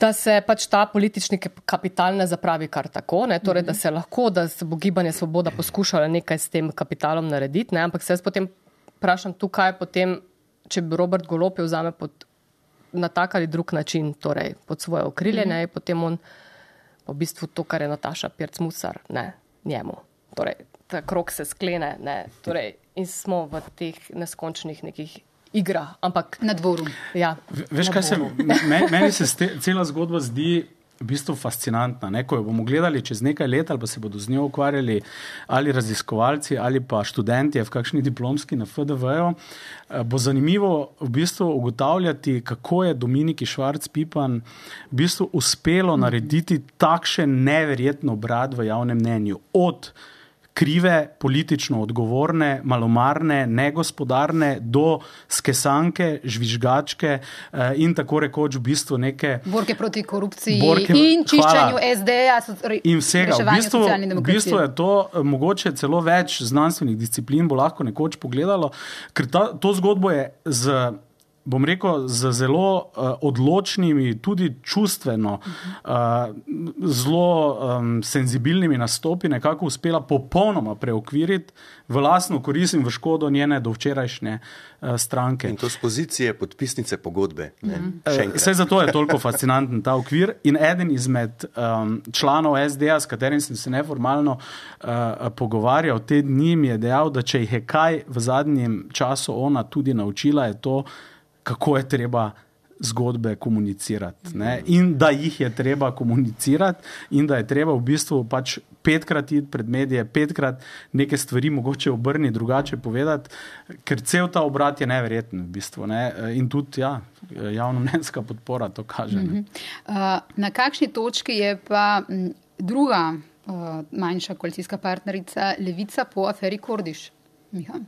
Da se pač ta politični kapital ne zapravi kar tako, ne? torej da se lahko, da se bo gibanje Svoboda poskušalo nekaj s tem kapitalom narediti, ne? ampak se jaz potem vprašam, tukaj potem če bi Robert Golop vzame pod, na tak ali drug način, torej pod svoje okrilje, mm -hmm. potem on v bistvu to, kar je Nataša Pirc-Musar, ne njemu. Torej, ta krok se sklene ne, torej, in smo v teh neskončnih nekih igrah. Ampak na dvoru. Ja, Veš, na kaj se dvoru. meni se ste, cela zgodba zdi v bistvu fascinantna. Ne? Ko jo bomo gledali čez nekaj let, ali pa se bodo z njo ukvarjali ali raziskovalci ali pa študenti v kakšni diplomski na FDV-ju, bo zanimivo v bistvu ugotavljati, kako je Dominiki Švarc-Pipan v bistvu uspelo narediti takšen neverjetno obrat v javnem mnenju. Od krive, politično odgovorne, malomarne, negospodarne, do skesanke, žvižgačke eh, in tako rekoč v bistvu neke. Borke proti korupciji Borke- in čiščenju. SD-ja In vsega. V bistvu, v bistvu je to eh, mogoče celo več znanstvenih disciplin, bo lahko nekoč pogledalo, ker ta, to zgodbo je z. Bom rekel, z zelo uh, odločnimi, tudi čustveno, uh, zelo um, senzibilnimi nastopi, nekako uspela popolnoma preokviriti v lastno korist in v škodo njene dovčerajšnje uh, stranke. In to z pozicije podpisnice pogodbe. Ne? Še Eh, enkrat. Vse zato je toliko fascinanten ta okvir. In eden izmed um, članov SD-ja, s katerim sem se neformalno uh, pogovarjal te dni, mi je dejal, da če jih je kaj v zadnjem času ona tudi naučila, je to, kako je treba zgodbe komunicirati. Ne? In da jih je treba komunicirati, in da je treba v bistvu pač petkrat iti pred medije, petkrat neke stvari mogoče obrniti, drugače povedati, ker cel ta obrat je neverjeten v bistvu. Ne? In tudi ja, javnomnenjska podpora to kaže. Ne? Uh, na kakšni točki je pa druga uh, manjša koalicijska partnerica Levica po aferi Kordiš? Miha.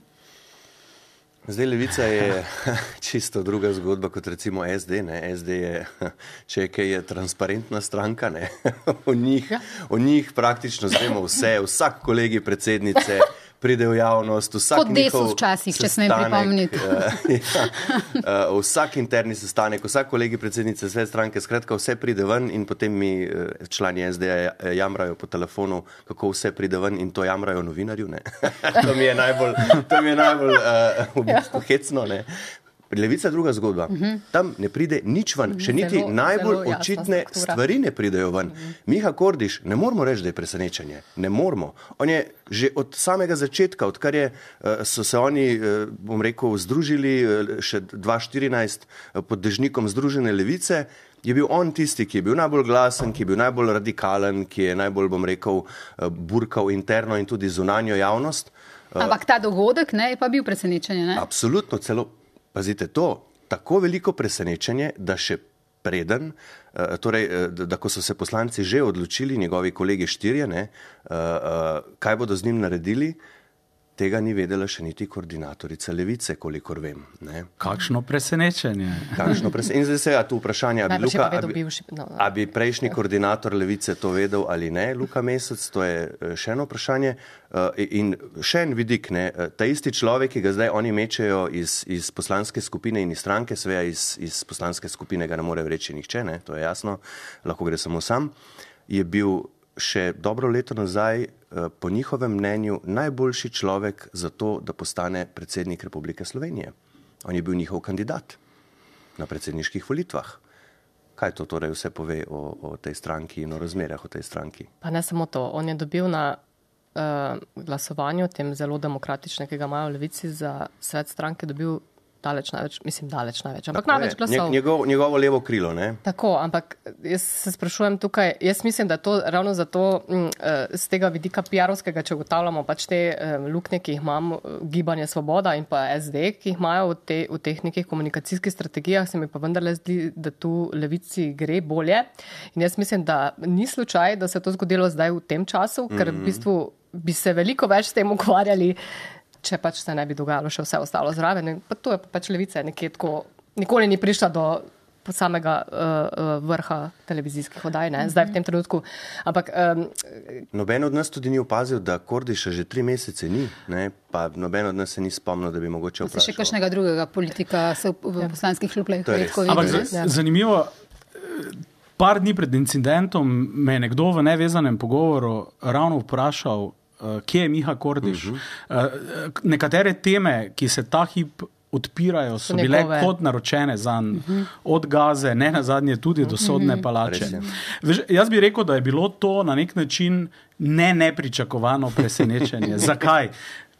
Zdaj, levica je čisto druga zgodba kot recimo SD. Ne? SD je, če je kaj, je transparentna stranka. ne. O njih, o njih praktično znemo vse, vsak kolegi predsednice pride v javnost, Kot Desus njihov včasih, če smem sestanek, pripomniti. eh, ja, eh, vsak interni sestanek, vsak kolegi predsednice sve stranke, skratka vse pride ven in potem mi eh, člani SD-ja jamrajo po telefonu, kako vse pride ven in to jamrajo novinarju. ne. to mi je najbolj, mi je najbolj uh, v bistvu hecno. Ne. Levica je druga zgodba. Tam ne pride nič ven, še niti Zelo- najbolj zelo očitne struktura. stvari ne pridejo ven. Miha Kordiš, ne moramo reči, da je presenečenje. Ne moramo. On je že od samega začetka, odkar je, eh, so se oni, eh, bom rekel, združili eh, še 2014 eh, pod dežnikom Združene levice, je bil on tisti, ki je bil najbolj glasen, ki je bil najbolj radikalen, ki je najbolj, bom rekel, burkal interno in tudi zunanjo javnost. Ampak ta dogodek ne, je pa bil presenečenje. Ne? Absolutno, celo, pazite to, tako veliko presenečenje, da še preden, eh, torej, eh, da, da ko so se poslanci že odločili, njegovi kolegi štirje, ne, eh, kaj bodo z njim naredili, tega ni vedela še niti koordinatorica levice, kolikor vem. Ne. Kakšno presenečenje. Kakšno pres... In zdaj se je tu vprašanje, ali bi, Luka, a bi, bivši, no, no. a bi prejšnji koordinator levice to vedel ali ne, Luka Mesec, to je eh, še eno vprašanje. Eh, In še en vidik, ne, eh, ta isti človek, ki ga zdaj oni mečejo iz, iz poslanske skupine in iz stranke, sveja iz, iz poslanske skupine ga ne more reči nihče, ne, to je jasno, lahko gre samo sam, je bil še dobro leto nazaj, po njihovem mnenju, najboljši človek za to, da postane predsednik Republike Slovenije. On je bil njihov kandidat na predsedniških volitvah. Kaj to torej vse pove o, o tej stranki in o razmerah v tej stranki? Pa ne samo to, on je dobil na uh, glasovanju, tem zelo demokratičnem, ki ga imajo v levici za svet stranke, dobil daleč največ, mislim, daleč največ, ampak največ Je, glasov. Njegov, njegovo levo krilo, ne? Tako, ampak jaz se sprašujem tukaj, jaz mislim, da to ravno zato m, eh, z tega vidika PR-ovskega, če ugotavljamo pač te um, luknje, ki jih imamo, eh, gibanje Svoboda in pa SD, ki jih imajo v, te, v teh nekih komunikacijskih strategijah, se mi pa vendarle zdi, da tu levici gre bolje. In jaz mislim, da ni slučaj, da se je to zgodilo zdaj v tem času, ker v bistvu bi se veliko več s tem ukvarjali, če pač se ne bi dogajalo še vse ostalo zraven. In Pa to je pa pač levica nekje tako, nikoli ni prišla do samega uh, vrha televizijskih oddaj, ne, zdaj v tem trenutku. Ampak um, Noben od nas tudi ni opazil, da Kordiša že tri mesece ni, ne? pa noben od nas se ni spomnil, da bi mogoče Se še kakšnega drugega politika se v, v poslanskih klubih To je res. redko Ampak vidi. ne? zanimivo, eh, par dni pred incidentom me je nekdo v nevezanem pogovoru ravno vprašal, kje je Miha Kordiš. Uh -huh. Nekatere teme, ki se ta hip odpirajo, so So bile njegove. kot naročene za uh -huh. od gaze, ne na zadnje tudi do sodne palače. Res je. Veš, jaz bi rekel, da je bilo to na nek način ne nepričakovano presenečenje. Zakaj?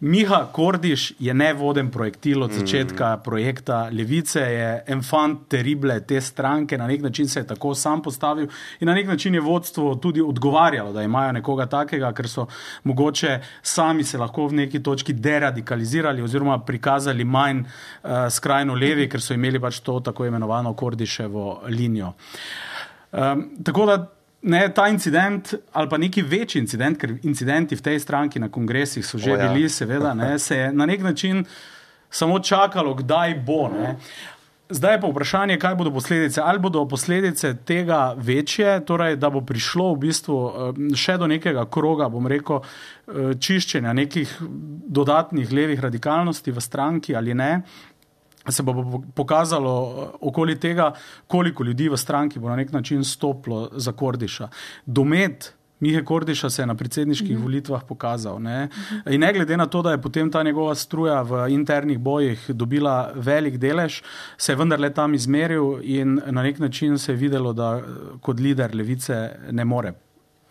Miha Kordiš je nevoden projektil od začetka projekta Levice, je enfant terible te stranke, na nek način se je tako sam postavil in na nek način je vodstvo tudi odgovarjalo, da imajo nekoga takega, ker so mogoče sami se lahko v neki točki deradikalizirali oziroma prikazali manj uh, skrajno levi, ker so imeli pač to tako imenovano Kordiševo linijo. Um, tako da ne, ta incident ali pa neki večji incident, ker incidenti v tej stranki na kongresih so že O ja. bili, seveda, ne, se je na nek način samo čakalo, kdaj bo. Ne. Zdaj je pa vprašanje, kaj bodo posledice. Ali bodo posledice tega večje, torej da bo prišlo v bistvu eh, še do nekega kroga, bom rekel, eh, čiščenja nekih dodatnih levih radikalnosti v stranki ali ne. Se bo pokazalo eh, okoli tega, koliko ljudi v stranki bo na nek način stopilo za Kordiša. Domet Mihe Kordiša se je na predsedniških mm volitvah pokazal. Ne? In ne glede na to, da je potem ta njegova struja v internih bojih dobila velik delež, se je vendarle tam izmeril in na nek način se je videlo, da eh, kot lider levice ne more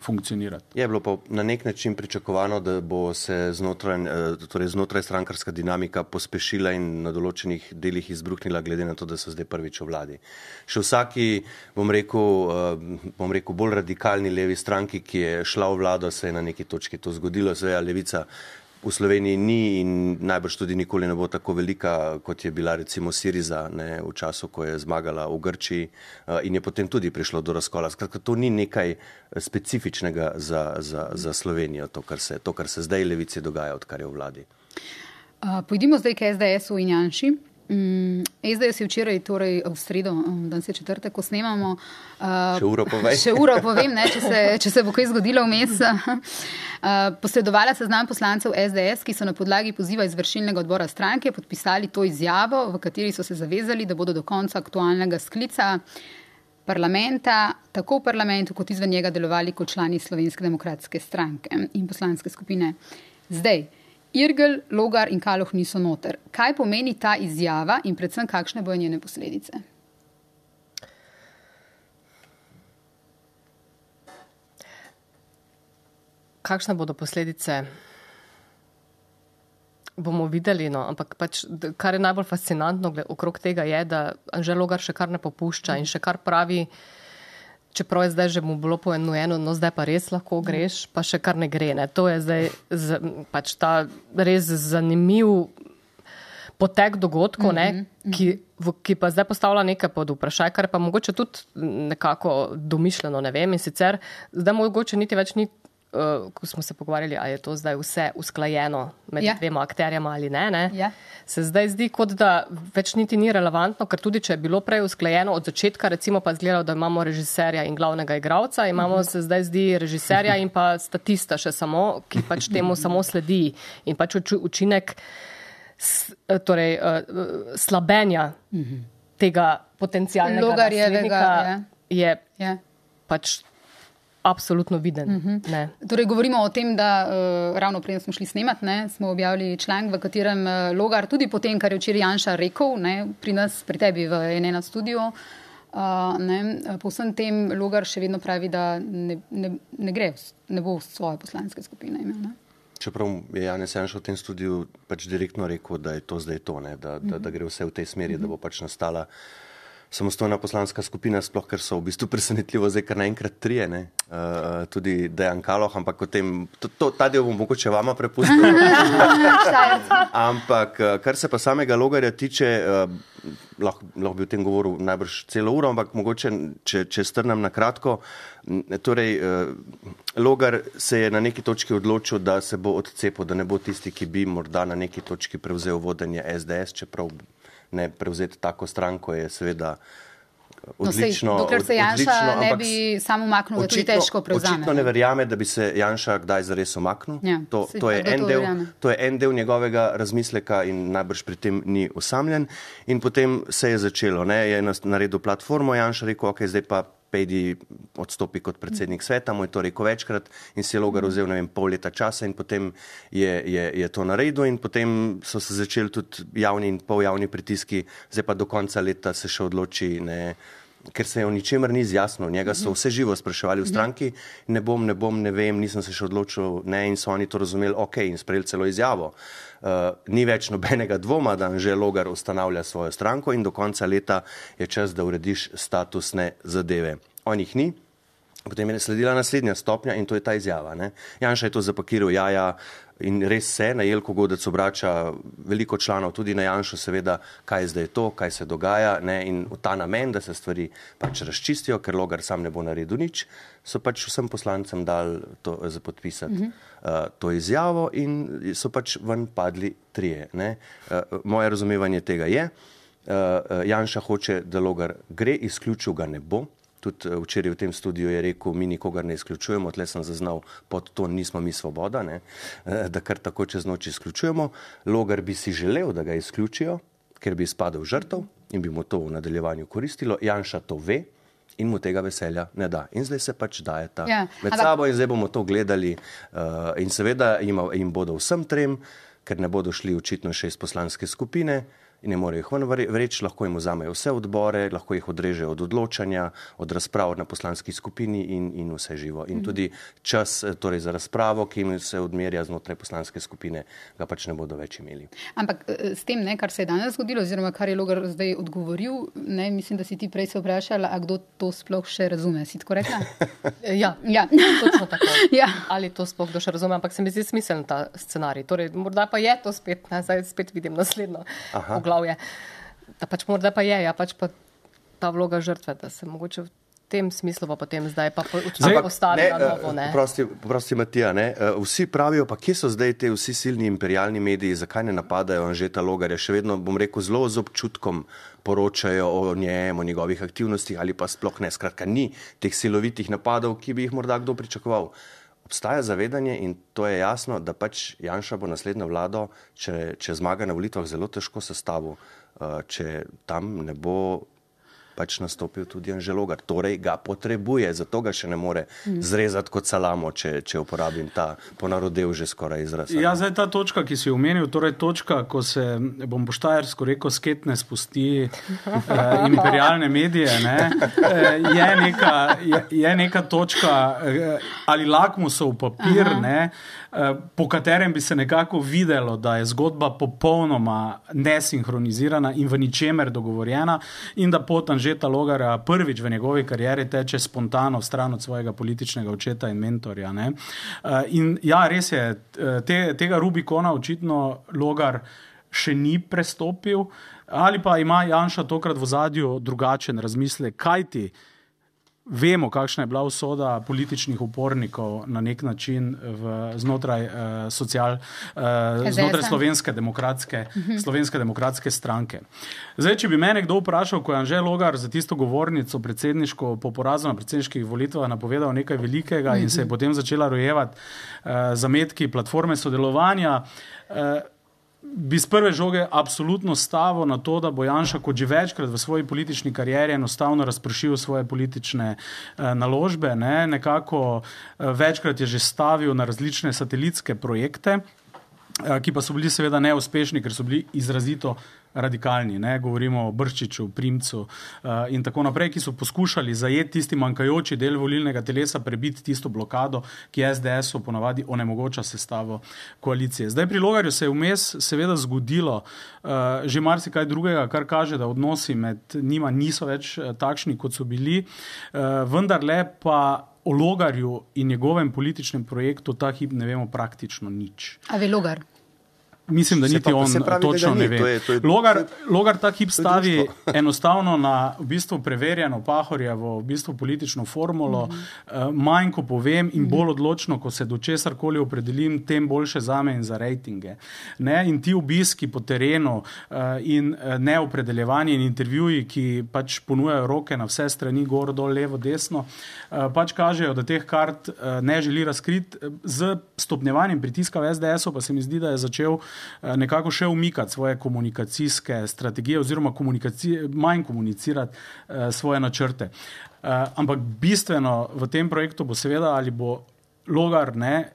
funkcionirati. Je bilo pa na nek način pričakovano, da bo se znotraj, eh, torej znotraj strankarska dinamika pospešila in na določenih delih izbruhnila, glede na to, da so zdaj prvič v vladi. Še vsaki, bom rekel, eh, bom rekel bolj radikalni levi stranki, ki je šla v vlado, se je na neki točki to zgodilo. Seveda levica v Sloveniji ni in najbrž tudi nikoli ne bo tako velika, kot je bila recimo Siriza ne, v času, ko je zmagala v Grčiji eh, in je potem tudi prišlo do razkola. Skratka, to ni nekaj eh, specifičnega za, za, za Slovenijo, to kar, se, to, kar se zdaj levici dogaja, odkar je v vladi. Uh, pojdimo zdaj k SDS-u in Janši. Um, SDS je včeraj, torej v sredo, um, danes je četrtek, ko snemamo. Uh, Še uro povej. Še uro povem, ne, če, se, če se bo kaj zgodilo vmes. Uh, posredovala seznam poslancev SDS, ki so na podlagi poziva izvršilnega odbora stranke podpisali to izjavo, v kateri so se zavezali, da bodo do konca aktualnega sklica parlamenta, tako v parlamentu kot izven njega, delovali kot člani Slovenske demokratske stranke in poslanske skupine. Zdaj, Irgl, Logar in Kaloh niso noter. Kaj pomeni ta izjava in predvsem kakšne bojo njene posledice? kakšne bodo posledice? Bomo videli, no, ampak pač, kar je najbolj fascinantno gled- okrog tega je, da Anžel Logar še kar ne popušča in še kar pravi, čeprav je zdaj že mu bilo poenojeno, no zdaj pa res lahko greš, pa še kar ne gre. Ne. To je zdaj z, pač ta res zanimiv potek dogodkov, ne, ki, v, ki pa zdaj postavlja nekaj pod vprašaj, kar pa mogoče tudi nekako domišljeno, ne vem. In sicer zdaj mogoče niti več ni. Uh, ko smo se pogovarjali, ali je to zdaj vse usklajeno med Ja. ja. dvema akterjama ali ne, ne Ja. se zdaj zdi, kot da več niti ni relevantno, ker tudi če je bilo prej usklajeno od začetka, recimo pa zgledalo, da imamo režiserja in glavnega igralca, imamo se zdaj zdi režiserja in pa statista še samo, ki pač temu samo sledi in pač uči- učinek s- torej, uh, slabenja tega potencijalnega Logarjevega, naslednika je Ja. pač absolutno viden. Uh -huh. ne. Torej, govorimo o tem, da uh, ravno prej smo šli snemati, ne, smo objavili članek, v katerem uh, Logar, tudi po tem, kar je včeraj Janša rekel, ne, pri nas, pri tebi v enem studiu, uh, ne, po vsem tem Logar še vedno pravi, da ne, ne, ne gre, ne bo svoje poslanske skupine imel. Ne. čeprav je Janes Janš v tem studiu pač direktno rekel, da je to zdaj to, ne, da, da, da gre vse v tej smeri, da bo pač nastala samostojna poslanska skupina, sploh ker so v bistvu presenetljivo zdaj kar naenkrat trije, ne? Uh, tudi Dejan Kaloh, ampak o tem, to, to, ta del bom mogoče vama prepustil. ampak uh, kar se pa samega logarja tiče, uh, lahko, lahko bi o tem govoril najbrž celo uro, ampak mogoče, če, če strnem na kratko, torej uh, logar se je na neki točki odločil, da se bo odcepil, da ne bo tisti, ki bi morda na neki točki prevzel vodenje SDS, čeprav ne prevzeti tako stranko, je seveda odlično. No, sej, dokler se Janša odlično, ne bi samo umaknil, je to težko prevzeti. Očitno ne verjame, da bi se Janša kdaj zares umaknil. Ja, to, to, je to, del, to je en del njegovega razmisleka in najbrž pri tem ni usamljen. In potem se je začelo, ne, je naredil platformo, Janša rekel, ok, zdaj pa Pejdi odstopi kot predsednik sveta, mu je to rekel večkrat in si je Logar vzel vem, pol leta časa in potem je, je, je to naredil in potem so se začeli tudi javni in poljavni pritiski, zdaj pa do konca leta se še odloči, ne, ker se je o ničemer ni izjasnil. Njega so vse živo spraševali v stranki, ne bom, ne bom, ne vem, nisem se še odločil, ne in so oni to razumeli, ok, in sprejeli celo izjavo. Uh, ni več nobenega dvoma, da že Logar ustanavlja svojo stranko in do konca leta je čas, da urediš statusne zadeve. On jih ni. Potem je sledila naslednja stopnja in to je ta izjava. Ne? Janša je to zapakiral, ja, ja, in res se na Jelko Godec obrača veliko članov, tudi na Janšu, seveda, kaj je zdaj to, kaj se dogaja. Ne? In v ta namen, da se stvari pač razčistijo, ker Logar sam ne bo naredil nič, so pač vsem poslancem dali to za podpisati uh -huh. uh, to izjavo in so pač ven padli trije. Uh, moje razumevanje tega je, uh, Janša hoče, da Logar gre, izključil ga ne bo tudi eh, včeraj v tem studiu je rekel, mi nikogar ne izključujemo, tle sem zaznal pod to, nismo mi svoboda, ne? Eh, da kar tako čez noč izključujemo. Logar bi si želel, da ga izključijo, ker bi spadal žrtev in bi mu to v nadaljevanju koristilo. Janša to ve. In mu tega veselja ne da. In zdaj se pač daje ta ja, med ampak... sabo, in zdaj bomo to gledali. Uh, in seveda jim, jim bodo vsem trem, ker ne bodo šli očitno šest poslanske skupine, uh, in ne morejo jih ven vreči, lahko jim vzamejo vse odbore, lahko jih odrežejo od odločanja, od razprav na poslanski skupini in, in vse živo. In tudi čas torej za razpravo, ki jim se odmerja znotraj poslanske skupine, ga pač ne bodo več imeli. Ampak eh, s tem, ne, kar se je danes zgodilo, oziroma kar je Logar zdaj odgovoril, ne, mislim, da si ti prej se vprašala, a kdo to sploh še razume. Si tako rekla? ja, ja. točno tako. Ja. Ali to sploh kdo še razume, ampak se mi zdi smiseln ta scenarij. Torej, morda pa je to spet, ne, zdaj spet vidim naslednjo. Poglavje. Da pač morda pa je, ja pač pa ta vloga žrtve, da se mogoče v tem smislu pa potem zdaj pa postavi na novo. Prosti, prosti Matija, ne? Eh, vsi pravijo, pa kje so zdaj te vsi silni imperialni mediji, zakaj ne napadajo Anžeta Logarja, še vedno, bom rekel, zelo z občutkom poročajo o njem, o njegovih aktivnostih ali pa sploh ne. Skratka, ni teh silovitih napadov, ki bi jih morda kdo pričakoval obstaja zavedanje in to je jasno, da pač Janša bo naslednjo vlado, če, če zmaga na volitvah, zelo težko sestavil, uh, če tam ne bo pač nastopil tudi Anželogar. Torej ga potrebuje, zato ga še ne more zrezati kot salamo, če, če uporabim ta ponarodev že skoraj izraz. Ja, zdaj ta točka, ki si omenil, torej točka, ko se, bom poštajersko rekel, sketne spusti eh, imperialne medije, ne, eh, je, neka, je, je neka točka eh, ali lakmusov papir, ne, eh, po katerem bi se nekako videlo, da je zgodba popolnoma nesinhronizirana in v ničemer dogovorjena in da potem Anžeta Logara prvič v njegovi karieri teče spontano stran od svojega političnega očeta in mentorja. Ne? Eh, in ja, res je, eh, te, tega Rubikona očitno Logar še ni prestopil, ali pa ima Janša tokrat v zadju drugačen razmislek, kaj ti. Vemo, kakšna je bila usoda političnih upornikov na nek način v, znotraj, uh, social, uh, znotraj slovenske, demokratske, uh mhm. -huh. slovenske demokratske stranke. Zdaj, če bi me kdo vprašal, ko je Anžel Logar za tisto govornico predsedniško po porazu na predsedniških volitvah napovedal nekaj velikega uh -huh. in se je mhm. potem začela rojevati uh, zametki platforme sodelovanja. Uh, bi z prve žoge absolutno stavil na to, da bo Janša kot že večkrat v svoji politični karieri enostavno razpršil svoje politične eh, naložbe. Ne? Nekako eh, večkrat je že stavil na različne satelitske projekte, eh, ki pa so bili seveda neuspešni, ker so bili izrazito radikalni. Ne? Govorimo o Brščiču, Primcu uh, in tako naprej, ki so poskušali zajeti tisti manjkajoči del volilnega telesa, prebiti tisto blokado, ki SDS-u ponavadi onemogoča sestavo koalicije. Zdaj pri Logarju se je vmes seveda zgodilo uh, že marsikaj drugega, kar kaže, da odnosi med njima niso več uh, takšni, kot so bili, uh, vendar le pa. O Logarju in njegovem političnem projektu ta hip ne vemo praktično nič. A ve Logar? Mislim, da niti on pravi, točno ni. ne ve. To je, to je, Logar, Logar ta hip stavi enostavno na v bistvu preverjeno Pahorjevo v bistvu politično formulo. Mm -hmm. uh, manj, ko povem, in bolj odločno, ko se do česar koli opredelim, tem boljše za me in za rejtinge. Ne? In ti obiski po terenu uh, in uh, neopredeljevanje in intervjuji, ki pač ponujajo roke na vse strani, gor, dol, levo, desno, uh, pač kažejo, da teh kart uh, ne želi razkriti. Z stopnjevanjem pritiska v SDS-u pa se mi zdi, da je začel eh, nekako še umikati svoje komunikacijske strategije oziroma komunikaci manj komunicirati uh, svoje načrte. Uh, ampak bistveno v tem projektu bo seveda, ali bo logar, ne,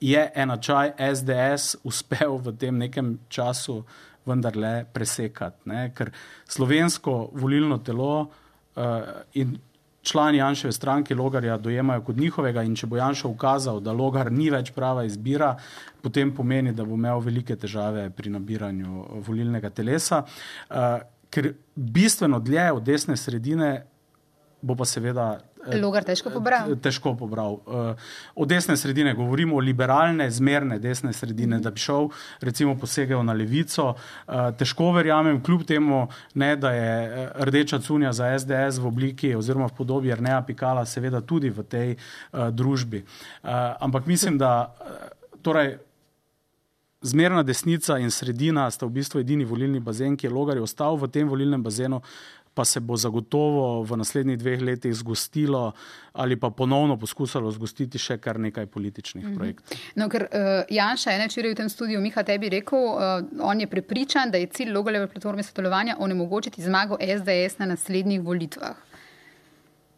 je enačaj SDS uspel v tem nekem času vendarle presekati. Ne, ker slovensko volilno telo uh, in člani Janševe stranke Logarja dojemajo kot njihovega in če bo Janša ukazal, da Logar ni več prava izbira, potem pomeni, da bo imel velike težave pri nabiranju volilnega telesa, uh, ker bistveno dlje od desne sredine bo pa seveda. Logar težko pobral. Težko pobral. Uh, od desne sredine govorimo liberalne, zmerne desne sredine, mm. da bi šel, recimo, posegel na levico. Uh, težko verjamem, kljub temu, ne, da je rdeča cunja za SDS v obliki oziroma v podobi Rneja Pikala, seveda tudi v tej uh, družbi. Uh, ampak mislim, da torej, zmerna desnica in sredina sta v bistvu edini volilni bazen, ki je logar ostal v tem volilnem bazenu pa se bo zagotovo v naslednjih dveh letih zgostilo ali pa ponovno poskusilo zgostiti še kar nekaj političnih mm -hmm. projektov. No, ker uh, Janša je včeraj v tem studiu Miha tebi rekel, uh, on je prepričan, da je cilj Logaleve platforme sodelovanja onemogočiti zmago SDS na naslednjih volitvah.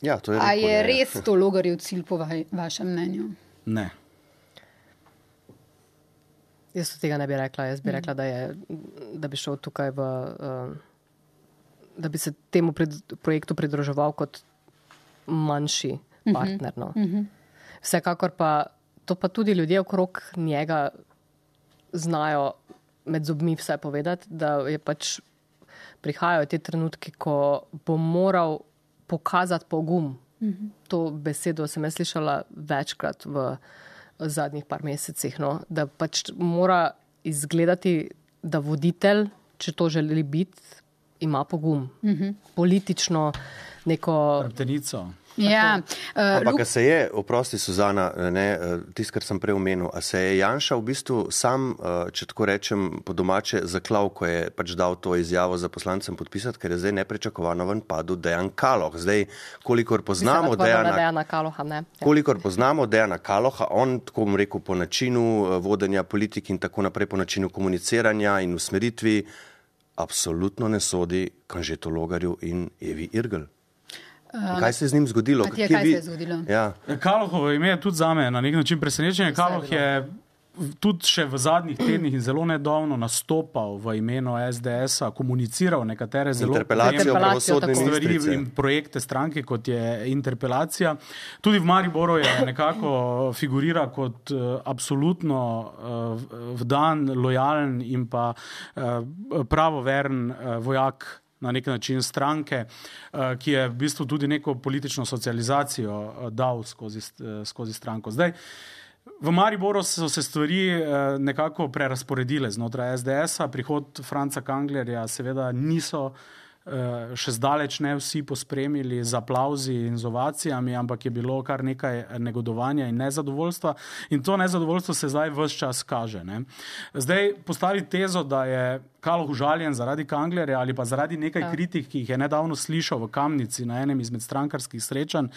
Ja, to je A rekel, je ne. res to Logarjev cilj po vaj, vašem mnenju? Ne. Jaz tega ne bi rekla. Jaz bi rekla, da, je, da bi šel tukaj v. Uh, da bi se temu pred, projektu pridruževal kot manjši partner. No. Vsekakor pa to pa tudi ljudje okrog njega znajo med zobmi vse povedati, da je pač prihajajo te trenutki, ko bo moral pokazati pogum. To besedo sem jaz slišala večkrat v zadnjih par mesecih, no? da pač mora izgledati, da voditelj, če to želi biti, ima pogum, uh -huh. politično neko. Hrbtenico. Ja, uh, Ampak a se je, oprosti Suzana, ne, tisto, kar sem prej omenil, a se je Janša v bistvu sam, če tako rečem, po domače zaklav, ko je pač dal to izjavo za poslancem podpisati, ker je zdaj neprečakovano ven padel Dejan Kaloh. Zdaj, kolikor poznamo Dejana, Dejana Kaloha, ne. Ja. Kolikor poznamo Dejana Kaloha, on, tako bom rekel, po načinu vodenja politik in tako naprej, po načinu komuniciranja in usmeritvi, absolutno ne sodi kanžetologarju in Evi Irgl. Um, kaj se je z njim zgodilo? Matija, kaj se je zgodilo? Ja. Kalohovo ime je tudi za me na nek način presenečenje. Kaloh je tudi še v zadnjih tednih in zelo nedavno nastopal v imenu SDS-a, komuniciral nekatere zelo pravosodne stvari in projekte stranke, kot je interpelacija. Tudi v Mariboru je nekako figurira kot uh, absolutno uh, vdan, lojalen in pa uh, pravoveren uh, vojak na nek način stranke, ki je v bistvu tudi neko politično socializacijo dal skozi, skozi stranko. Zdaj, v Mariboru so se stvari nekako prerasporedile znotraj SDS-a, prihod Franca Kanglerja seveda niso še zdaleč ne vsi pospremili z aplauzi in z ovacijami, ampak je bilo kar nekaj negodovanja in nezadovoljstva. In to nezadovoljstvo se zdaj vse čas kaže. Ne. Zdaj postaviti tezo, da je Kaloh užaljen zaradi Kanglerja ali pa zaradi nekaj ja. kritik, ki jih je nedavno slišal v Kamnici na enem izmed strankarskih srečanj,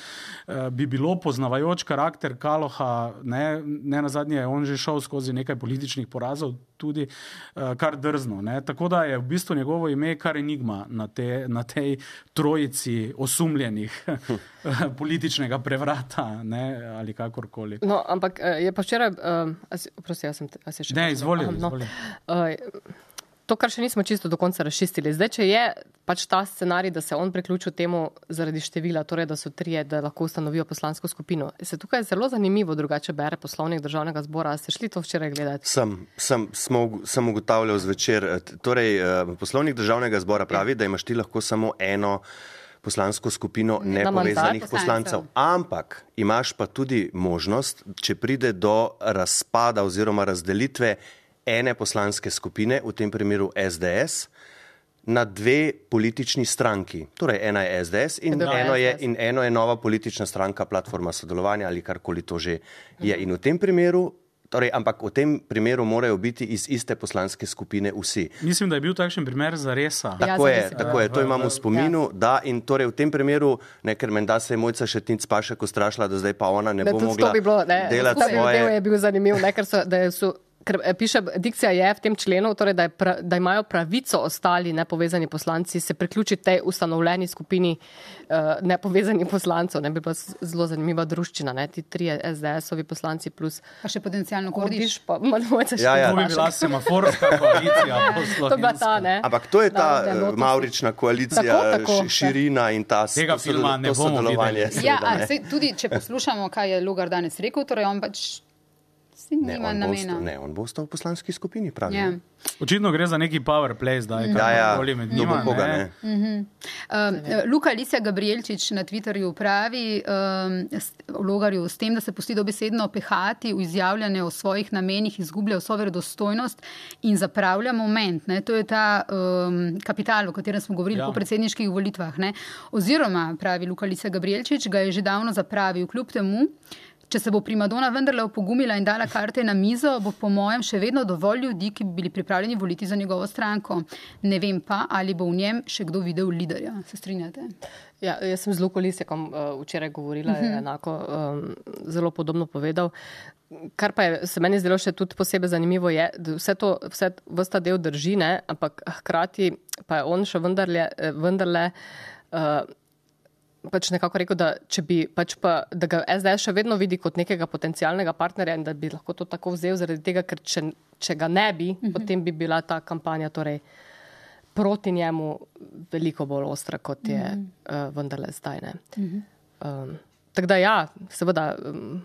bi bilo poznavajoč karakter Kaloha, ne, ne na zadnje je on že šel skozi nekaj političnih porazov, tudi kar drzno. Ne. Tako da je v bistvu njegovo ime kar enigma na, te, na tej trojici osumljenih političnega prevrata ne, ali kakorkoli. No, ampak je pa včeraj, uh, prosim, jaz sem, jaz sem še. Ne, izvoli. Aha, no, uh, to, kar še nismo čisto do konca razčistili. Zdaj, če je pač ta scenarij, da se on priključil temu zaradi števila, torej da so trije, da lahko ustanovijo poslansko skupino, se tukaj zelo zanimivo drugače bere poslovnik državnega zbora. Ste šli to včeraj gledati? Sem, sem, smo, sem ugotavljal zvečer. Torej, poslovnik državnega zbora pravi, da imaš ti lahko samo eno poslansko skupino nepovezanih poslancev. Ampak imaš pa tudi možnost, če pride do razpada oziroma razdelitve ene poslanske skupine, v tem primeru SDS, na dve politični stranki. Torej, ena je SDS in, eno je, in eno je nova politična stranka, platforma sodelovanja ali karkoli to že je. In v tem primeru Torej, ampak v tem primeru morajo biti iz iste poslanske skupine vsi. Mislim, da je bil takšen primer za res. Tako, ja, tako je, to imamo v spominu. Ja. Da, in torej v tem primeru, ne, ker menda se je mojca še tic pa še ko strašila, da zdaj pa ona ne, ne bo mogla bi bilo, ne, delati svoje. To je bil zanimiv, ne, ker so, da so ker eh, piše, dikcija je v tem členu, torej, da, pra, da imajo pravico ostali nepovezani poslanci se priključiti tej ustanovljeni skupini uh, nepovezanih poslancev. Ne bi bila zelo zanimiva druščina, ne? ti tri SDS-ovi poslanci plus. Pa še potencijalno kordiš. Pa, še ja, ja. To bi bila semaforska koalicija. to bi ta, ne? Ampak to je ta da, uh, maurična koalicija, tako, tako, širina in ta Tega filma ne bomo sodelovanje. Ja, tudi če poslušamo, kaj je Lugar danes rekel, torej on pač ne, namena. Bo, ne, on bo ostal v poslanski skupini, pravi. Ja. Očitno gre za neki power play zdaj, mm kaj ja, ja. med njima. Koga, ne? Ne? Mm -hmm. uh, Luka Lisija Gabrielčič na Twitterju pravi um, logarju s tem, da se pusti dobesedno pehati v izjavljanje o svojih namenih, izgublja vso verodostojnost in zapravlja moment. Ne? To je ta um, kapital, o katerem smo govorili ja. po predsedniških volitvah. Ne? Oziroma, pravi Luka Lisija Gabrielčič, ga je že davno zapravil, kljub temu. Če se bo primadona vendarle opogumila in dala karte na mizo, bo po mojem še vedno dovolj ljudi, ki bi bili pripravljeni voliti za njegovo stranko. Ne vem pa, ali bo v njem še kdo videl liderja. Se strinjate? Ja, jaz sem z Luko Lisekom uh, včeraj govorila, uh -huh. mhm. enako um, zelo podobno povedal. Kar pa je se meni zdelo še tudi posebej zanimivo, je, da vse to, vse vsta del drži, ne, ampak hkrati pa je on še vendarle. vendarle uh, pač nekako rekel, da, bi, pač pa, da ga SDS še vedno vidi kot nekega potencialnega partnerja in da bi lahko to tako vzel, zaradi tega, ker če, če ga ne bi, uh mhm. -huh. potem bi bila ta kampanja torej, proti njemu veliko bolj ostra, kot je uh -huh. uh, vendarle zdaj. Uh -huh. um, tako da ja, seveda. Um,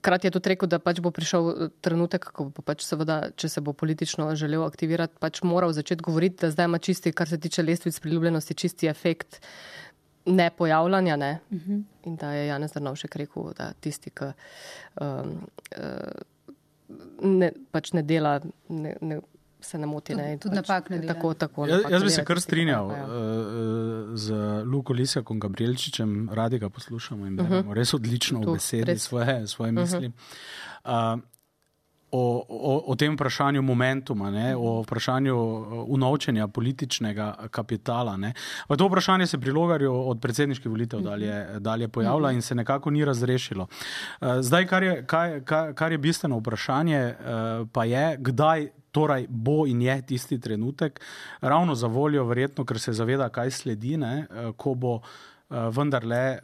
Krat je tudi rekel, da pač bo prišel uh, trenutek, ko bo pač seveda, če se bo politično želel aktivirati, pač moral začeti govoriti, da zdaj ima čisti, kar se tiče lestvic priljubljenosti, čisti efekt ne pojavljanja. Ne? Uh mhm. -huh. In da je Janez Drnovšek rekel, da tisti, ki um, uh, ne, pač ne dela. Ne, ne, Se ne moti, ne. Tudi pač, napak ne dela. Tako, tako, jaz, jaz bi se kar strinjal uh, z Luko Lisjakom Gabrielčičem, radi ga poslušamo in beremo uh -huh. res odlično v besedi svoje, svoje misli. Uh -huh. uh, o, o, o tem vprašanju momentuma, ne, o vprašanju uh, unovčenja političnega kapitala. To vprašanje se pri Logarju od predsedniških volitev dalje, dalje pojavlja in se nekako ni razrešilo. Uh, zdaj, kar je, kar, kar je bistveno vprašanje, uh, pa je, kdaj. Torej, bo in je tisti trenutek, ravno za voljo, verjetno, ker se zaveda, kaj sledi, ne, ko bo vendarle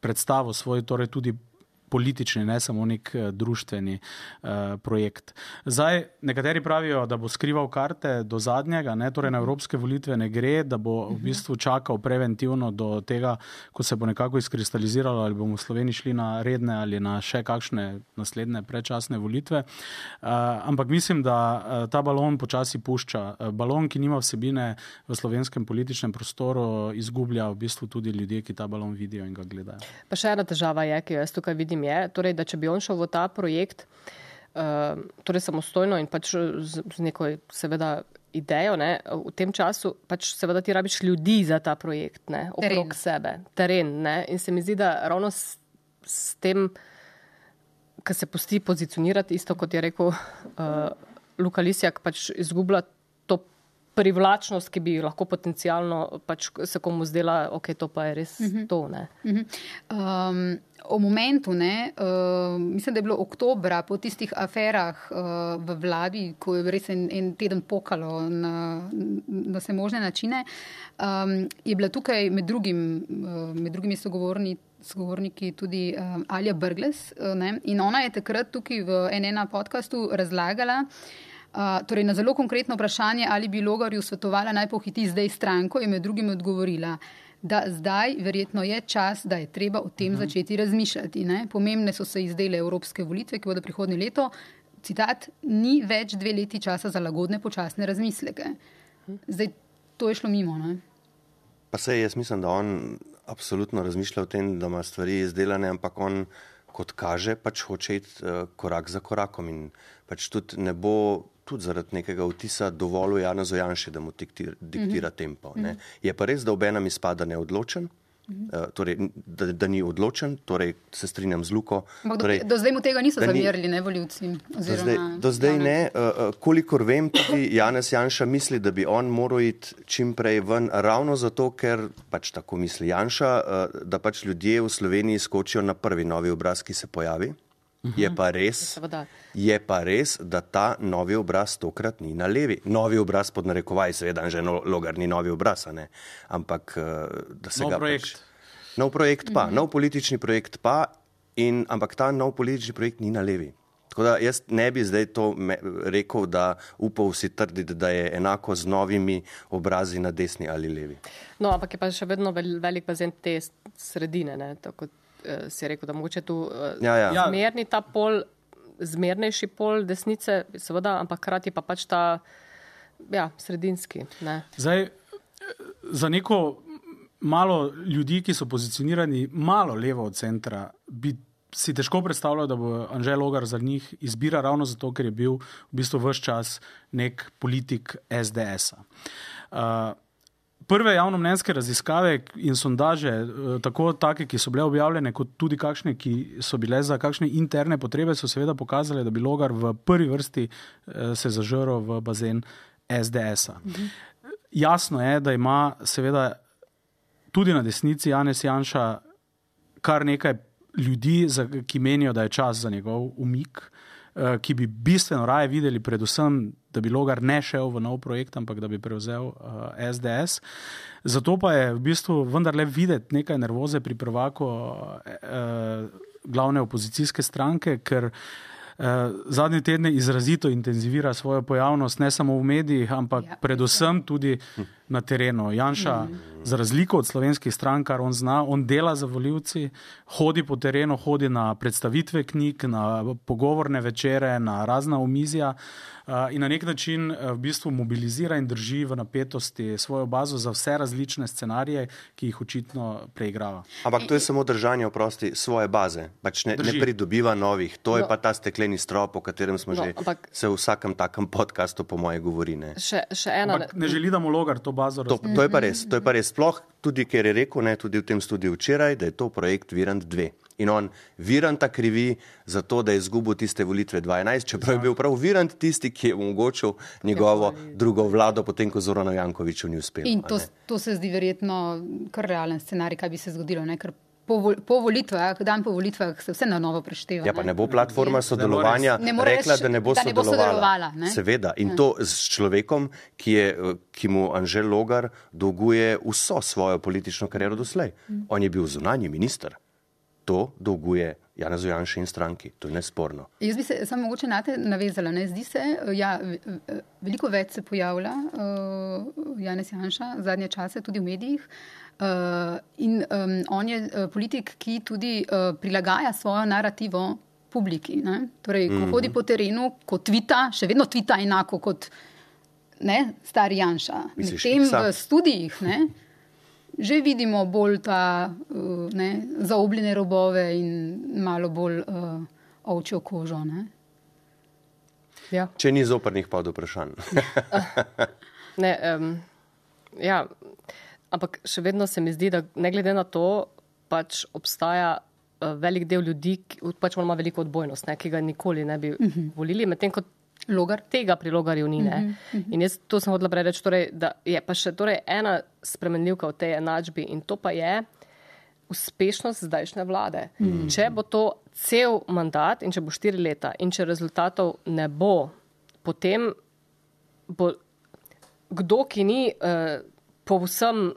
predstavil svoj, torej tudi politični, ne samo nek uh, društveni uh, projekt. Zdaj, nekateri pravijo, da bo skrival karte do zadnjega, ne, torej na evropske volitve ne gre, da bo v bistvu čakal preventivno do tega, ko se bo nekako izkristaliziralo, ali bomo v Sloveniji šli na redne ali na še kakšne naslednje predčasne volitve. Uh, ampak mislim, da uh, ta balon počasi pušča. Uh, balon, ki nima vsebine v slovenskem političnem prostoru, izgublja v bistvu tudi ljudje, ki ta balon vidijo in ga gledajo. Pa še ena težava je, ki jo jaz tukaj vidim je, torej, da če bi on šel v ta projekt, uh, torej samostojno in pač z, z neko, seveda, idejo, ne, v tem času pač seveda ti rabiš ljudi za ta projekt, ne, okrog teren. sebe, teren. Ne, in se mi zdi, da ravno s, s tem, kar se pusti pozicionirati, isto kot je rekel uh, Luka Lisjak, pač izgublja privlačnost, ki bi lahko potencialno pač se komu zdela, da okay, to pa je res uh mhm. -huh. to. Uh -huh. um, o momentu, ne, uh, mislim, da je bilo oktobra po tistih aferah uh, v vladi, ko je res en, en teden pokalo na, na vse možne načine, um, je bila tukaj med drugim, uh, med drugimi sogovorni. Sogovorniki tudi um, Alja Brgles. Uh, in ona je takrat tukaj v enem podkastu razlagala, Uh, torej, na zelo konkretno vprašanje, ali bi Logarju svetovala naj pohiti zdaj stranko, je med drugim odgovorila, da zdaj verjetno je čas, da je treba o tem uh -huh. začeti razmišljati. Ne? Pomembne so se izdele evropske volitve, ki bodo prihodnje leto. Citat, ni več dve leti časa za lagodne, počasne razmisleke. Zdaj, to je šlo mimo. Ne? Pa se jaz mislim, da on absolutno razmišlja o tem, da ima stvari izdelane, ampak on, kot kaže, pač hoče iti uh, korak za korakom in pač tudi ne bo tudi zaradi nekega vtisa dovolj Jana Zojanši, da mu diktira, diktira mm -hmm. tempo. Ne. Je pa res, da ob enem izpada neodločen. Uh, torej, da, da ni odločen, torej se strinjam z Luko. Torej, do, do zdaj mu tega niso zamerili, ne voljivci. Do zdaj, do zdaj ne. Uh, kolikor vem, tudi Janez Janša misli, da bi on moral iti čim prej ven, ravno zato, ker pač tako misli Janša, uh, da pač ljudje v Sloveniji skočijo na prvi novi obraz, ki se pojavi. Je pa, res, je pa res, da ta novi obraz tokrat ni na levi. Novi obraz pod narekovaj, seveda, že no, logar ni novi obraz, ampak eh, da se nov ga projekt. Pač, nov projekt pa, mm -hmm. nov politični projekt pa, in, ampak ta nov politični projekt ni na levi. Tako da jaz ne bi zdaj to me, rekel, da upal si trditi, da je enako z novimi obrazi na desni ali levi. No, ampak je pa še vedno velik bazen te sredine. Ne, uh, si rekel, da mogoče tu uh, ja, ja. zmerni ta pol, zmernejši pol desnice, seveda, ampak hkrati pa pač ta ja, sredinski. Ne. Zdaj, za neko malo ljudi, ki so pozicionirani malo levo od centra, bi si težko predstavljal, da bo Anžel Logar za njih izbira ravno zato, ker je bil v bistvu vse čas nek politik SDS-a. Uh, prve javnomnenjske raziskave in sondaže, eh, tako take, ki so bile objavljene, kot tudi kakšne, ki so bile za kakšne interne potrebe, so seveda pokazale, da bi Logar v prvi vrsti eh, se zažrl v bazen SDS-a. Mhm. Jasno je, da ima seveda tudi na desnici Janes Janša kar nekaj ljudi, ki menijo, da je čas za njegov umik. Eh, ki bi bistveno raje videli, predvsem, da bi Logar ne šel v nov projekt, ampak da bi prevzel uh, eh, SDS. Zato pa je v bistvu vendarle videti nekaj nervoze pri prvaku uh, glavne opozicijske stranke, ker uh, zadnje tedne izrazito intenzivira svojo pojavnost ne samo v medijih, ampak ja. predvsem tudi na terenu. Janša, mm. za razliko od slovenskih strank, kar on zna, on dela za voljivci, hodi po terenu, hodi na predstavitve knjig, na pogovorne večere, na razna omizja. In na nek način v bistvu mobilizira in drži v napetosti svojo bazo za vse različne scenarije, ki jih očitno preigrava. Ampak to je samo držanje oprosti svoje baze, pač ne, ne pridobiva novih. To no. je pa ta stekleni strop, o katerem smo no, že ampak, se v vsakem takem podkastu, po moje, govori. Ne, še, še ena, ampak ne želi, da mu logar to bazo razvija. To, to je pa res, to je pa res. Sploh tudi, ker je rekel, ne, tudi v tem studiu včeraj, da je to projekt Virant 2. In on Viranta krivi za to, da je izgubil tiste volitve 2011, čeprav je bil prav Virant tisti, ki je omogočil njegovo drugo vlado, potem ko Zorano Jankoviču ni uspelo. In to, to se zdi verjetno kar realen scenarij, kaj bi se zgodilo. Ne? Po, vol, po volitvah, dan po volitvah, se vse na novo prešteva. Ja, pa ne bo platforma sodelovanja ne rekla, da ne bo, da ne bo sodelovala. sodelovala ne? Seveda. In ja. to s človekom, ki, je, ki mu Anžel Logar dolguje vso svojo politično kariero doslej. Mm. On je bil zunanji minister to dolguje Janezu Janšu in stranki. To je nesporno. Jaz bi se samo mogoče na te navezala. Ne? Zdi se, ja, veliko več se pojavlja uh, Janez Janša zadnje čase, tudi v medijih. Uh, in um, on je uh, politik, ki tudi uh, prilagaja svojo narativo publiki. Ne? Torej, ko mm -hmm. hodi po terenu, ko tvita, še vedno tvita enako kot ne, stari Janša. Medtem v studijih. Ne? že vidimo bolj ta uh, ne, zaobljene robove in malo bolj uh, ovčjo kožo. Ja. Če ni zoprnih pa od vprašanj. ne, um, ja, ampak še vedno se mi zdi, da ne glede na to, pač obstaja uh, velik del ljudi, ki pač ima veliko odbojnost, ne, ki ga nikoli ne bi uh mhm. -huh. volili, medtem ko Logar. Tega pri logarju ni. Uh -huh, uh -huh. In jaz to sem hodila preveč, torej, da je pa še torej, ena spremenljivka v tej enačbi in to pa je uspešnost zdajšnje vlade. Uh -huh. Če bo to cel mandat in če bo štiri leta in če rezultatov ne bo, potem bo kdo, ki ni uh, povsem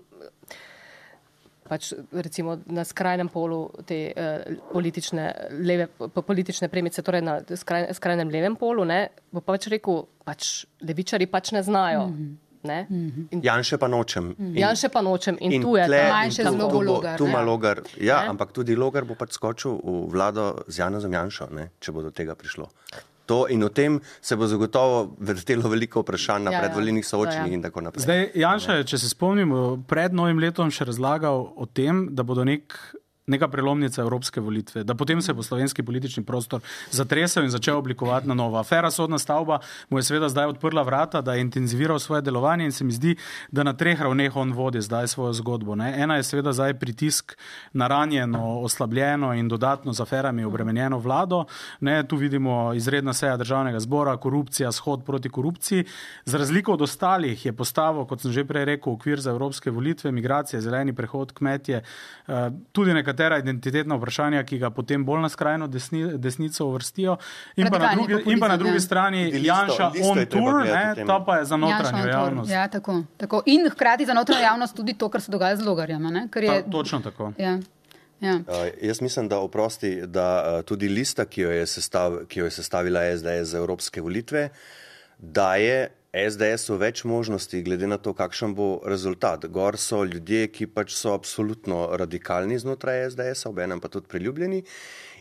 pač recimo na skrajnem polu te uh, politične, leve, politične premice, torej na skraj, skrajnem levem polu, ne, bo pač rekel, pač levičari pač ne znajo. Mm -hmm. Ne? Janše pa nočem. In, Janše pa nočem in, in tu je ta manjši zelo logar. Tu ima logar. Ja, ne? ampak tudi logar bo pač skočil v vlado z Janozom Janšo, ne? če bo do tega prišlo. To in o tem se bo zagotovo vrtelo veliko vprašanj na ja, ja. predvoljenih soočenjih ja. in tako naprej. Zdaj, Janša, če se spomnimo, pred novim letom še razlagal o tem, da bodo nek neka prelomnica evropske volitve, da potem se bo slovenski politični prostor zatresel in začel oblikovati na novo. Afera sodna stavba mu je seveda zdaj odprla vrata, da je intenziviral svoje delovanje in se mi zdi, da na treh ravneh on vodi zdaj svojo zgodbo. Ne. Ena je seveda zdaj pritisk na ranjeno, oslabljeno in dodatno z aferami obremenjeno vlado. Ne, tu vidimo izredna seja državnega zbora, korupcija, shod proti korupciji. Z razliko od ostalih je postavil, kot sem že prej rekel, okvir za evropske volitve, migracije, zeleni prehod, kmetje, eh, tudi nekaj nekatera identitetna vprašanja, ki ga potem bolj na skrajno desni, desnico uvrstijo. In pa, drugi, in pa na drugi strani Janša on tour, ne, ta pa je za notranjo javnost. Ja, tako, tako. In hkrati za notranjo javnost tudi to, kar se dogaja z logarjem. Je... Točno tako. Ja. Ja. Uh, jaz mislim, da oprosti, da uh, tudi lista, ki jo je, sestav, ki jo je sestavila SDS za evropske volitve, daje SDS-u več možnosti, glede na to, kakšen bo rezultat. Gor so ljudje, ki pač so absolutno radikalni znotraj SDS-a, obenem pa tudi priljubljeni.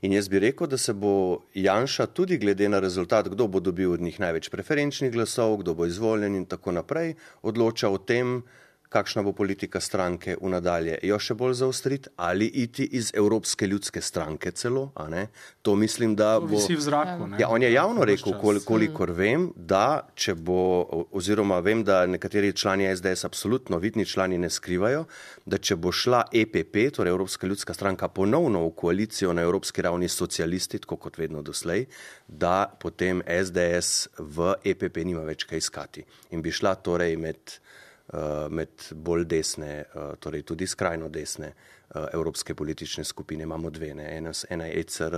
In jaz bi rekel, da se bo Janša tudi glede na rezultat, kdo bo dobil od njih največ preferenčnih glasov, kdo bo izvoljen in tako naprej, odločal o tem, kakšna bo politika stranke v nadalje, jo še bolj zaostriti ali iti iz Evropske ljudske stranke celo. To mislim, da bo. Vsi v zraku. Ja, on je javno rekel, kol, kolikor vem, da če bo, oziroma vem, da nekateri člani SDS absolutno vidni člani ne skrivajo, da če bo šla EPP, torej Evropska ljudska stranka, ponovno v koalicijo na evropski ravni socialisti, tako kot vedno doslej, da potem SDS v EPP nima več kaj iskati. In bi šla torej med med bolj desne, eh, torej tudi skrajno desne eh, evropske politične skupine. Imamo dve, ne? ena je ECR,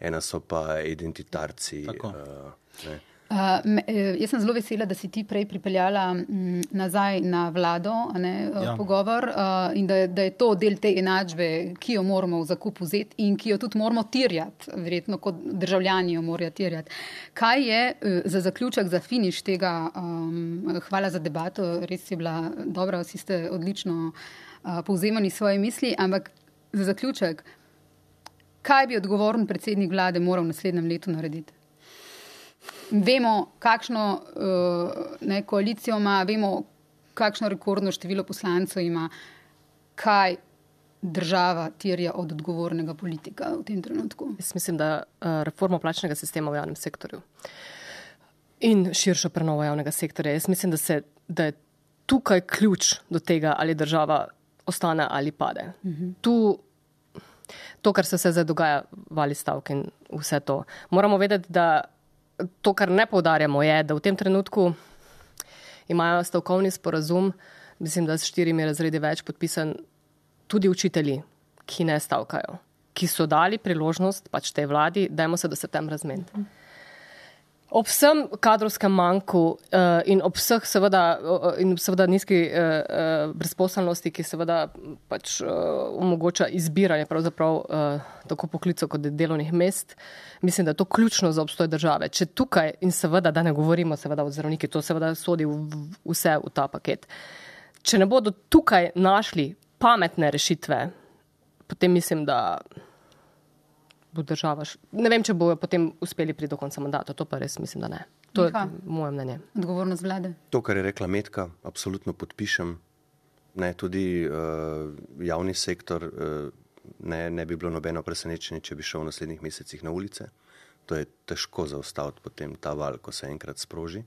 ena so pa identitarci. Tako. Uh, jaz sem zelo vesela, da si ti prej pripeljala m, mm, nazaj na vlado ne, uh, ja. pogovor uh, in da, da je to del te enačbe, ki jo moramo v zakup vzeti in ki jo tudi moramo tirjati, verjetno kot državljani jo morajo tirjati. Kaj je za zaključek, za finiš tega? Um, hvala za debato, res je bila dobra, vsi ste odlično uh, povzemali svoje misli, ampak za zaključek, kaj bi odgovoren predsednik vlade moral v naslednjem letu narediti? Vemo, kakšno uh, ne, koalicijo ima, vemo, kakšno rekordno število poslancev ima, kaj država terja od odgovornega politika v tem trenutku. Jaz mislim, da uh, reforma plačnega sistema v javnem sektorju in širšo prenovo javnega sektorja. Jaz mislim, da, se, da je tukaj ključ do tega, ali država ostane ali pade. Uh mhm. -huh. tu, to, kar se zdaj dogaja, vali stavke in vse to. Moramo vedeti, da to, kar ne povdarjamo, je, da v tem trenutku imajo stavkovni sporazum, mislim, da s štirimi razredi več podpisan tudi učitelji, ki ne stavkajo, ki so dali priložnost pač tej vladi, dajmo se do septembra zmeniti. Ob vsem kadrovskem manjku uh, in ob vseh seveda, uh, in seveda nizki uh, uh, brezposelnosti, ki seveda pač uh, omogoča izbiranje uh, tako poklicov kot delovnih mest, mislim, da je to ključno za obstoj države. Če tukaj in seveda, da ne govorimo seveda o zdravniki, to seveda sodi v, v vse v ta paket. Če ne bodo tukaj našli pametne rešitve, potem mislim, da bo država. Ne vem, če bojo potem uspeli priti do konca mandata, to pa res mislim, da ne. To Miha, je moje mnenje. Odgovornost vlade. To, kar je rekla Metka, absolutno podpišem. Ne, tudi uh, javni sektor uh, ne, ne bi bilo nobeno presenečenje, če bi šel v naslednjih mesecih na ulice. To je težko zaustaviti potem ta val, ko se enkrat sproži.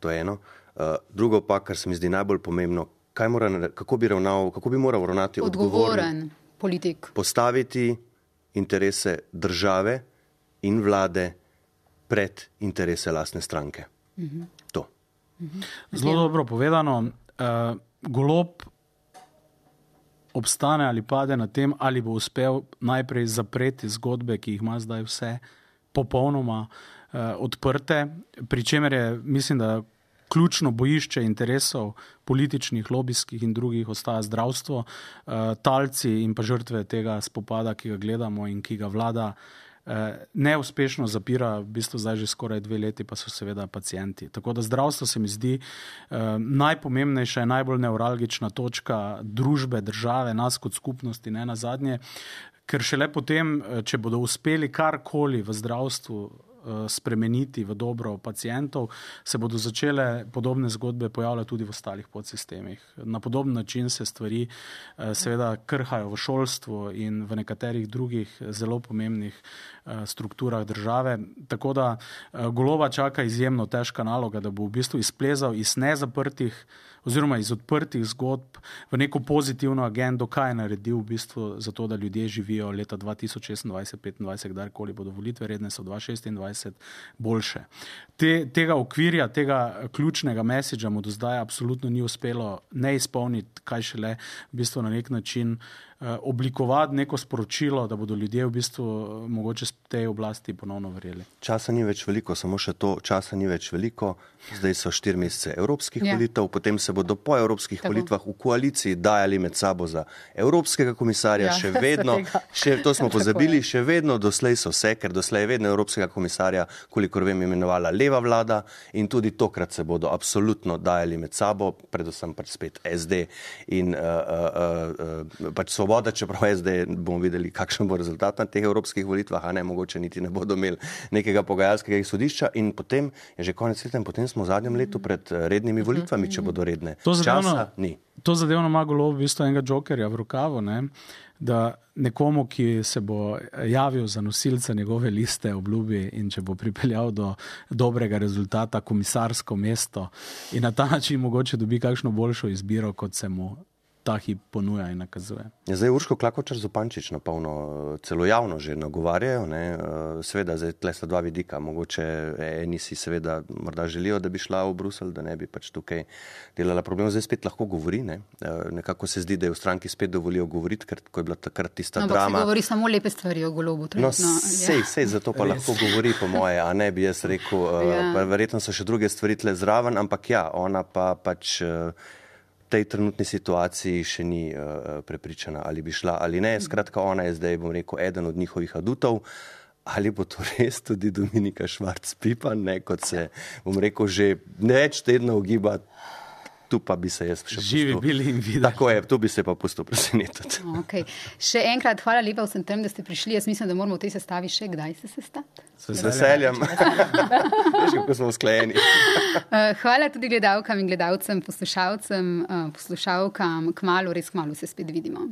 To je eno. Uh, drugo pa, kar se mi zdi najbolj pomembno, mora, kako, bi ravnal, kako bi moral ravnati odgovoren, odgovoren politik. Postaviti interese države in vlade pred interese lastne stranke. Mhm. To. Mhm. Zelo dobro povedano. Uh, golob obstane ali pade na tem, ali bo uspel najprej zapreti zgodbe, ki jih ima zdaj vse popolnoma uh, odprte, pri čemer je, mislim, da ključno bojišče interesov političnih, lobijskih in drugih ostaja zdravstvo, talci in pa žrtve tega spopada, ki ga gledamo in ki ga vlada neuspešno zapira, v bistvu zdaj že skoraj dve leti, pa so seveda pacijenti. Tako da zdravstvo se mi zdi najpomembnejša in najbolj neuralgična točka družbe, države, nas kot skupnosti, ne na zadnje. Ker šele potem, če bodo uspeli karkoli v zdravstvu spremeniti v dobro pacijentov, se bodo začele podobne zgodbe pojavljati tudi v ostalih podsistemih. Na podoben način se stvari seveda krhajo v šolstvu in v nekaterih drugih zelo pomembnih strukturah države. Tako da Golova čaka izjemno težka naloga, da bo v bistvu izplezal iz nezaprtih oziroma iz odprtih zgodb v neko pozitivno agendo, kaj je naredil v bistvu za to, da ljudje živijo leta 2026-2025, kdajkoli bodo volitve redne, so 2026 boljše. Te, tega okvirja, tega ključnega mesiča mu do zdaj absolutno ni uspelo ne izpolniti, kaj šele v bistvu na nek način oblikovati neko sporočilo, da bodo ljudje v bistvu mogoče s tej oblasti ponovno verjeli. Časa ni več veliko, samo še to, časa ni več veliko. Zdaj so štiri mesece evropskih ja. volitev, potem se bodo po evropskih Tako. volitvah v koaliciji dajali med sabo za evropskega komisarja, ja, še vedno, še, to smo pozabili, še vedno doslej so vse, ker doslej je vedno evropskega komisarja, kolikor vem, imenovala leva vlada in tudi tokrat se bodo absolutno dajali med sabo, predvsem pač spet SD in uh, uh, uh, pač so svoboda, čeprav je zdaj, bomo videli, kakšen bo rezultat na teh evropskih volitvah, a ne mogoče niti ne bodo imeli nekega pogajalskega izhodišča. In potem je že konec leta in potem smo v zadnjem letu pred eh, rednimi volitvami, če bodo redne. To zadevno, to zadevno ima golo v bistvu enega jokerja v rokavu. Ne? Da nekomu, ki se bo javil za nosilca njegove liste, obljubi, in če bo pripeljal do dobrega rezultata, komisarsko mesto, in na ta način mogoče dobi kakšno boljšo izbiro, kot se mu ta hip ponuja in nakazuje. Ja, zdaj Urško Klakočar Zupančič na polno, celo javno že nagovarjajo, ne, eh, seveda zdaj tle sta dva vidika, mogoče eni si seveda morda želijo, da bi šla v Brusel, da ne bi pač tukaj delala problem, zdaj spet lahko govori, ne, eh, nekako se zdi, da je v stranki spet dovolijo govoriti, ker ko je bila takrat tista no, drama. Govori samo lepe stvari o golobu. No, sej, ja. sej, zato pa Res. lahko govori po moje, a ne bi jaz rekel, eh, ja. verjetno so še druge stvari tle zraven, ampak ja, ona pa pač tej trenutni situaciji še ni uh, prepričana, ali bi šla ali ne. Skratka, ona je zdaj, bom rekel, eden od njihovih adutov. Ali bo to res tudi Dominika Švarc-Pipan, kot se, bom rekel, že več tednov ugiba tu pa bi se jaz še živi bili in videli. Tako je, tu bi se pa pustil presenetiti. Okay. Še enkrat hvala lepa vsem tem, da ste prišli. Jaz mislim, da moramo v tej sestavi še kdaj se sestati. Z veseljem. Veš, kako smo usklajeni. Eh, hvala tudi gledalkam in gledalcem, poslušalcem, eh, poslušalkam. Kmalo, res kmalo se spet vidimo.